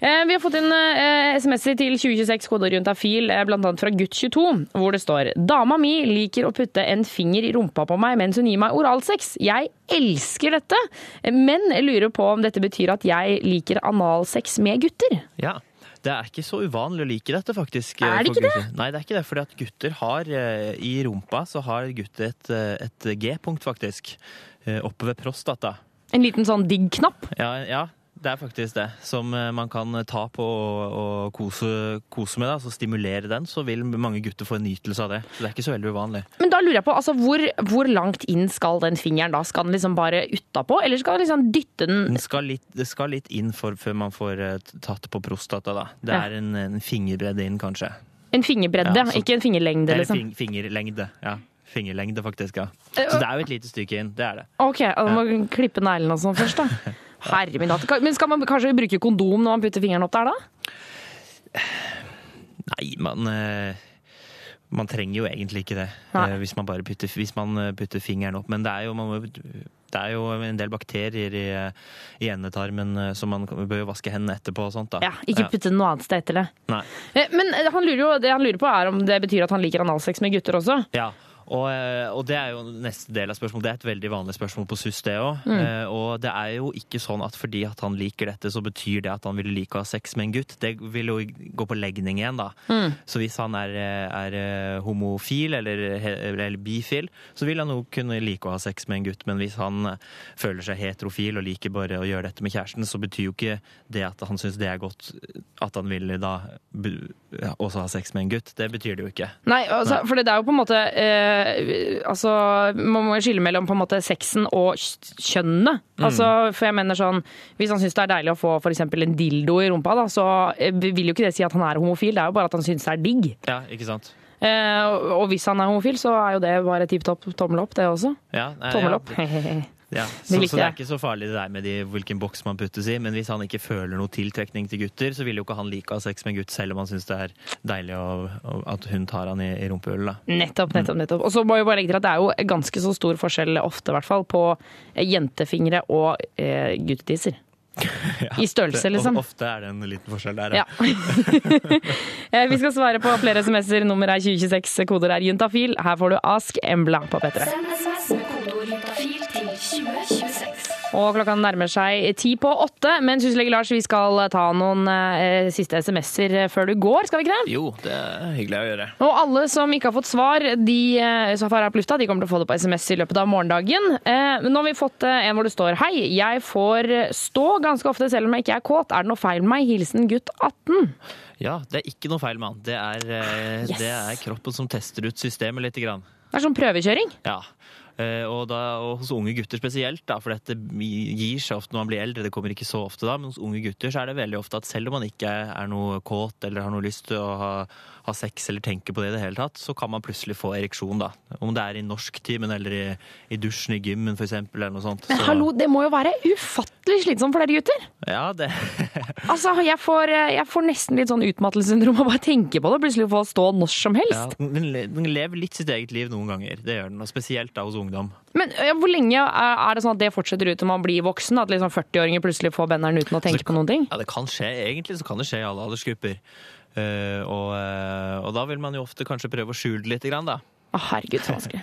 Eh, vi har fått inn eh, SMS-er til 2026 koder rundt afil, eh, annet fra gutt22, hvor det står Dama mi liker å putte en finger i rumpa på meg mens hun gir meg oralsex. Jeg elsker dette, men lurer på om dette betyr at jeg liker analsex med gutter. Ja. Det er ikke så uvanlig å like dette, faktisk. Er det for ikke det? Nei, det er ikke det. fordi at gutter har eh, I rumpa så har gutter et, eh, et G-punkt, faktisk. eh, Oppe ved prostata. En liten sånn digg-knapp. Ja, ja, det er faktisk det. Som eh, man kan ta på og, og kose, kose med. Altså stimulere den, så vil mange gutter få en nytelse av det. Så det er ikke så veldig uvanlig. Men da lurer jeg på, altså, hvor, hvor langt inn skal den fingeren da? Skal den liksom bare utapå, eller skal den liksom dytte den Den skal litt, det skal litt inn for, før man får eh, tatt på prostata. Da. Det Ja. er en, en fingerbredde inn, kanskje. En fingerbredde, Ja, så- ikke en fingerlengde, Eller liksom? fing, fingerlengde. Ja. Fingerlengde, faktisk. ja. Eh, Så det er jo et lite stykke inn. Det er det. Ok, da må ja. klippe neglene og sånn først, da. Herre min hatt. Men skal man kanskje bruke kondom når man putter fingeren opp der, da? Nei, man eh, Man trenger jo egentlig ikke det Nei. eh, hvis man bare putter, man eh, putter fingeren opp. Men det er jo, man må, det er jo en del bakterier i, i endetarmen, så man bør jo vaske hendene etterpå og sånt. da. Ja, Ikke putte noe annet sted etter det. Nei. Men han lurer jo, det han lurer på er om det betyr at han liker analsex med gutter også. Ja, og, eh, og det er jo neste del av spørsmålet. Det er et veldig vanlig spørsmål på SUS, det òg. Mm. Og det er jo ikke sånn at fordi at han liker dette, så betyr det at han vil like å ha sex med en gutt. Det vil jo gå på legning igjen, da. Mm. Så hvis han er, er eh, homofil eller, eller bifil, så vil han jo kunne like å ha sex med en gutt. Men hvis han eh, føler seg heterofil og liker bare å gjøre dette med kjæresten, så betyr jo ikke det at han syns det er godt at han vil da ja, også ha sex med en gutt. Det betyr det jo ikke. Nei, altså, for det er jo på en måte eh, Altså, man må skille mellom på en måte sexen og kjønnet. Mm. Altså, for jeg mener sånn Hvis han syns det er deilig å få for eksempel en dildo i rumpa, da, så eh, vil jo ikke det si at han er homofil, det er jo bare at han syns det er digg. Ja, ikke sant? Eh, og hvis han er homofil, så er jo det bare tipp topp tommel opp, det også. Ja, nei, Tommel ja, opp. Ja, så, så det er ikke så farlig det der med de, hvilken boks man puttes i. Men hvis han ikke føler noe tiltrekning til gutter, så vil jo ikke han like å ha sex med gutt, selv om han syns det er deilig å, å, at hun tar han i, i rumpehullet. Nettopp, nettopp, nettopp. Og så må jeg bare legge til at det er jo ganske så stor forskjell, ofte i hvert fall, på jentefingre og eh, guttetisser. I størrelse, liksom. Ofte er det en liten forskjell der, Ja. Eh, Vi skal svare på flere SMS-er. Nummer er 2026, koder er juntafil. Her får du Ask Embla på P3. Send SMS med kodeord juntafil til 2026. Og klokka nærmer seg ti på åtte, men syslege Lars, vi skal ta noen eh, siste SMS-er før du går, skal vi ikke det? Jo, det er hyggelig å gjøre. Og alle som ikke har fått svar, de eh, som har på lufta, de kommer til å få det på SMS i løpet av morgendagen. Eh, Men nå har vi fått eh, en hvor det står Hei, jeg får stå ganske ofte selv om jeg ikke er kåt. Er det noe feil med meg? Hilsen gutt 18. Ja, det er ikke noe feil med han. Det er, eh, Yes. det er kroppen som tester ut systemet lite grann. Det er sånn prøvekjøring. Ja. Eh, og, da, og hos unge gutter spesielt, da, for dette gir seg ofte når man blir eldre. Det kommer ikke så ofte da, men hos unge gutter så er det veldig ofte at selv om man ikke er noe kåt eller har noe lyst til å ha, ha sex eller tenke på det i det hele tatt, så kan man plutselig få ereksjon, da. Om det er i norsktimen eller i, i dusjen i gymmen, for eksempel, eller noe sånt. Men Så- hallo, det må jo være ufattelig slitsomt for dere gutter. Ja, det Altså, jeg får, jeg får nesten litt sånn utmattelsessyndrom av å bare tenke på det. Plutselig få stå når som helst. ja, den, den lever litt sitt eget liv noen ganger. Det gjør den, og spesielt da hos ungdom. Men ja, hvor lenge er er det sånn at det fortsetter ut til man blir voksen? At liksom 40-åringer plutselig får benderen uten å tenke på noen ting? Ja, det kan skje. Egentlig så kan det skje i alle aldersgrupper. Eh, og, eh, og da vil man jo ofte kanskje prøve å skjule det litt, da. Å, herregud, så vanskelig.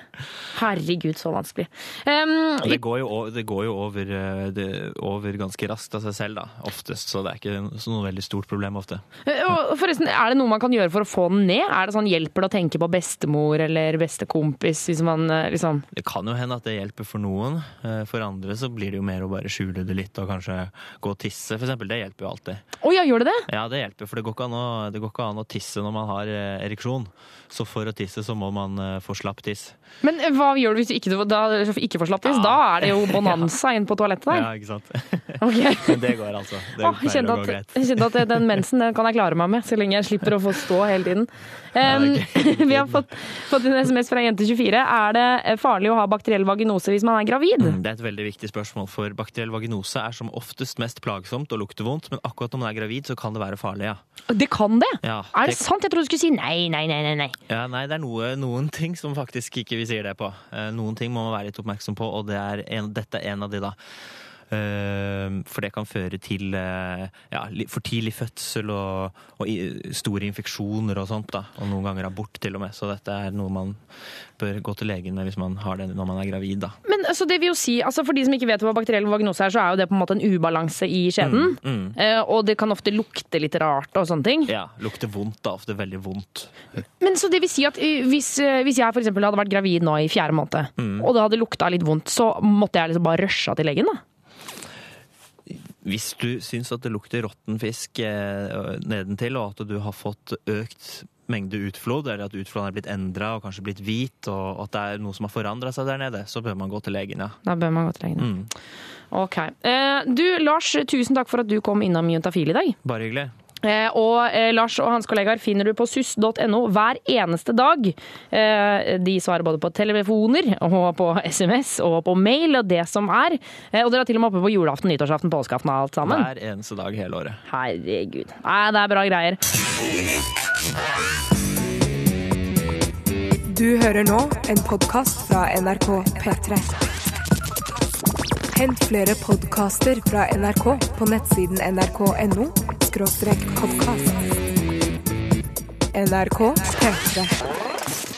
Herregud, så vanskelig. Um, det går jo, over, det går jo over, eh, det, over ganske raskt av seg selv, da. Oftest. Så det er ikke så noe veldig stort problem ofte. Eh, og forresten, Er det noe man kan gjøre for å få den ned? Er det sånn Hjelper det å tenke på bestemor eller bestekompis? Hvis man eh, liksom Det kan jo hende at det hjelper for noen. Eh, For andre så blir det jo mer å bare skjule det litt og kanskje gå og tisse, for eksempel. Det hjelper jo alltid. Å ja, gjør det det? Ja, det hjelper, for det går ikke an å, det går ikke an å tisse når man har eh, ereksjon. Så for å tisse så må man få slapp. Men hva gjør du hvis du ikke, da, ikke får slappes? Ja. Da er det jo bonanza inn på toalettet der. Ja, ikke sant? Okay. Men det går altså. Det ah, jeg kjente at, jeg kjente at den mensen den kan jeg klare meg med, så lenge jeg slipper å få stå hele tiden. Um, vi har fått, fått en SMS fra jente24. Er det eh, farlig å ha bakteriell vaginose hvis man er gravid? Mm, Det er et veldig viktig spørsmål, for bakteriell vaginose er som oftest mest plagsomt og lukter vondt, men akkurat når man er gravid, så kan det være farlig, ja. Det kan det? Ja, Er det sant? Jeg trodde du skulle si nei, nei, nei. nei. Ja, nei, det er noe, noen ting som faktisk ikke vi sier det på. Eh, Noen ting må man være litt oppmerksom på, og det er en, dette er en av de, da. Eh, For det kan føre til eh, ja, for tidlig fødsel og, og store infeksjoner og sånt. da, Og noen ganger abort til og med. Så dette er noe man bør gå til legen med hvis man har det når man er gravid. da. Men altså, det vil jo si, altså, For de som ikke vet hva bakteriell vagnose er, så er jo det på en måte en ubalanse i skjeden. Mm, mm. Eh, og det kan ofte lukte litt rart og sånne ting. Ja, Lukter vondt, da. Ofte veldig vondt. Men så det vil si at eh, hvis, hvis jeg for eksempel hadde vært gravid nå i fjerde måned, Mm. og det hadde lukta litt vondt, så måtte jeg liksom bare rusha til legen, da? Hvis du syns at det lukter råtten fisk eh, nedentil, og at du har fått økt mengde utflod, eller at utfloden er blitt endra og kanskje blitt hvit, og at det er noe som har forandra seg der nede, så bør man gå til legen, ja. Da bør man gå til legen. Mm. Ok. Eh, du, Lars, tusen takk for at du kom innom Juntafil i dag. Bare hyggelig. Eh, og eh, Lars og hans kollegaer finner du på suss.no hver eneste dag. Eh, de svarer både på telefoner og på SMS og på mail og det som er. Eh, og dere er til og med oppe på julaften, nyttårsaften, påskeaften og alt sammen. Hver eneste dag hele året. Herregud. Nei, det er bra greier. Du hører nå en podkast fra NRK P3. Hent flere podkaster fra NRK på nettsiden nrk.no podkast. NRK P3.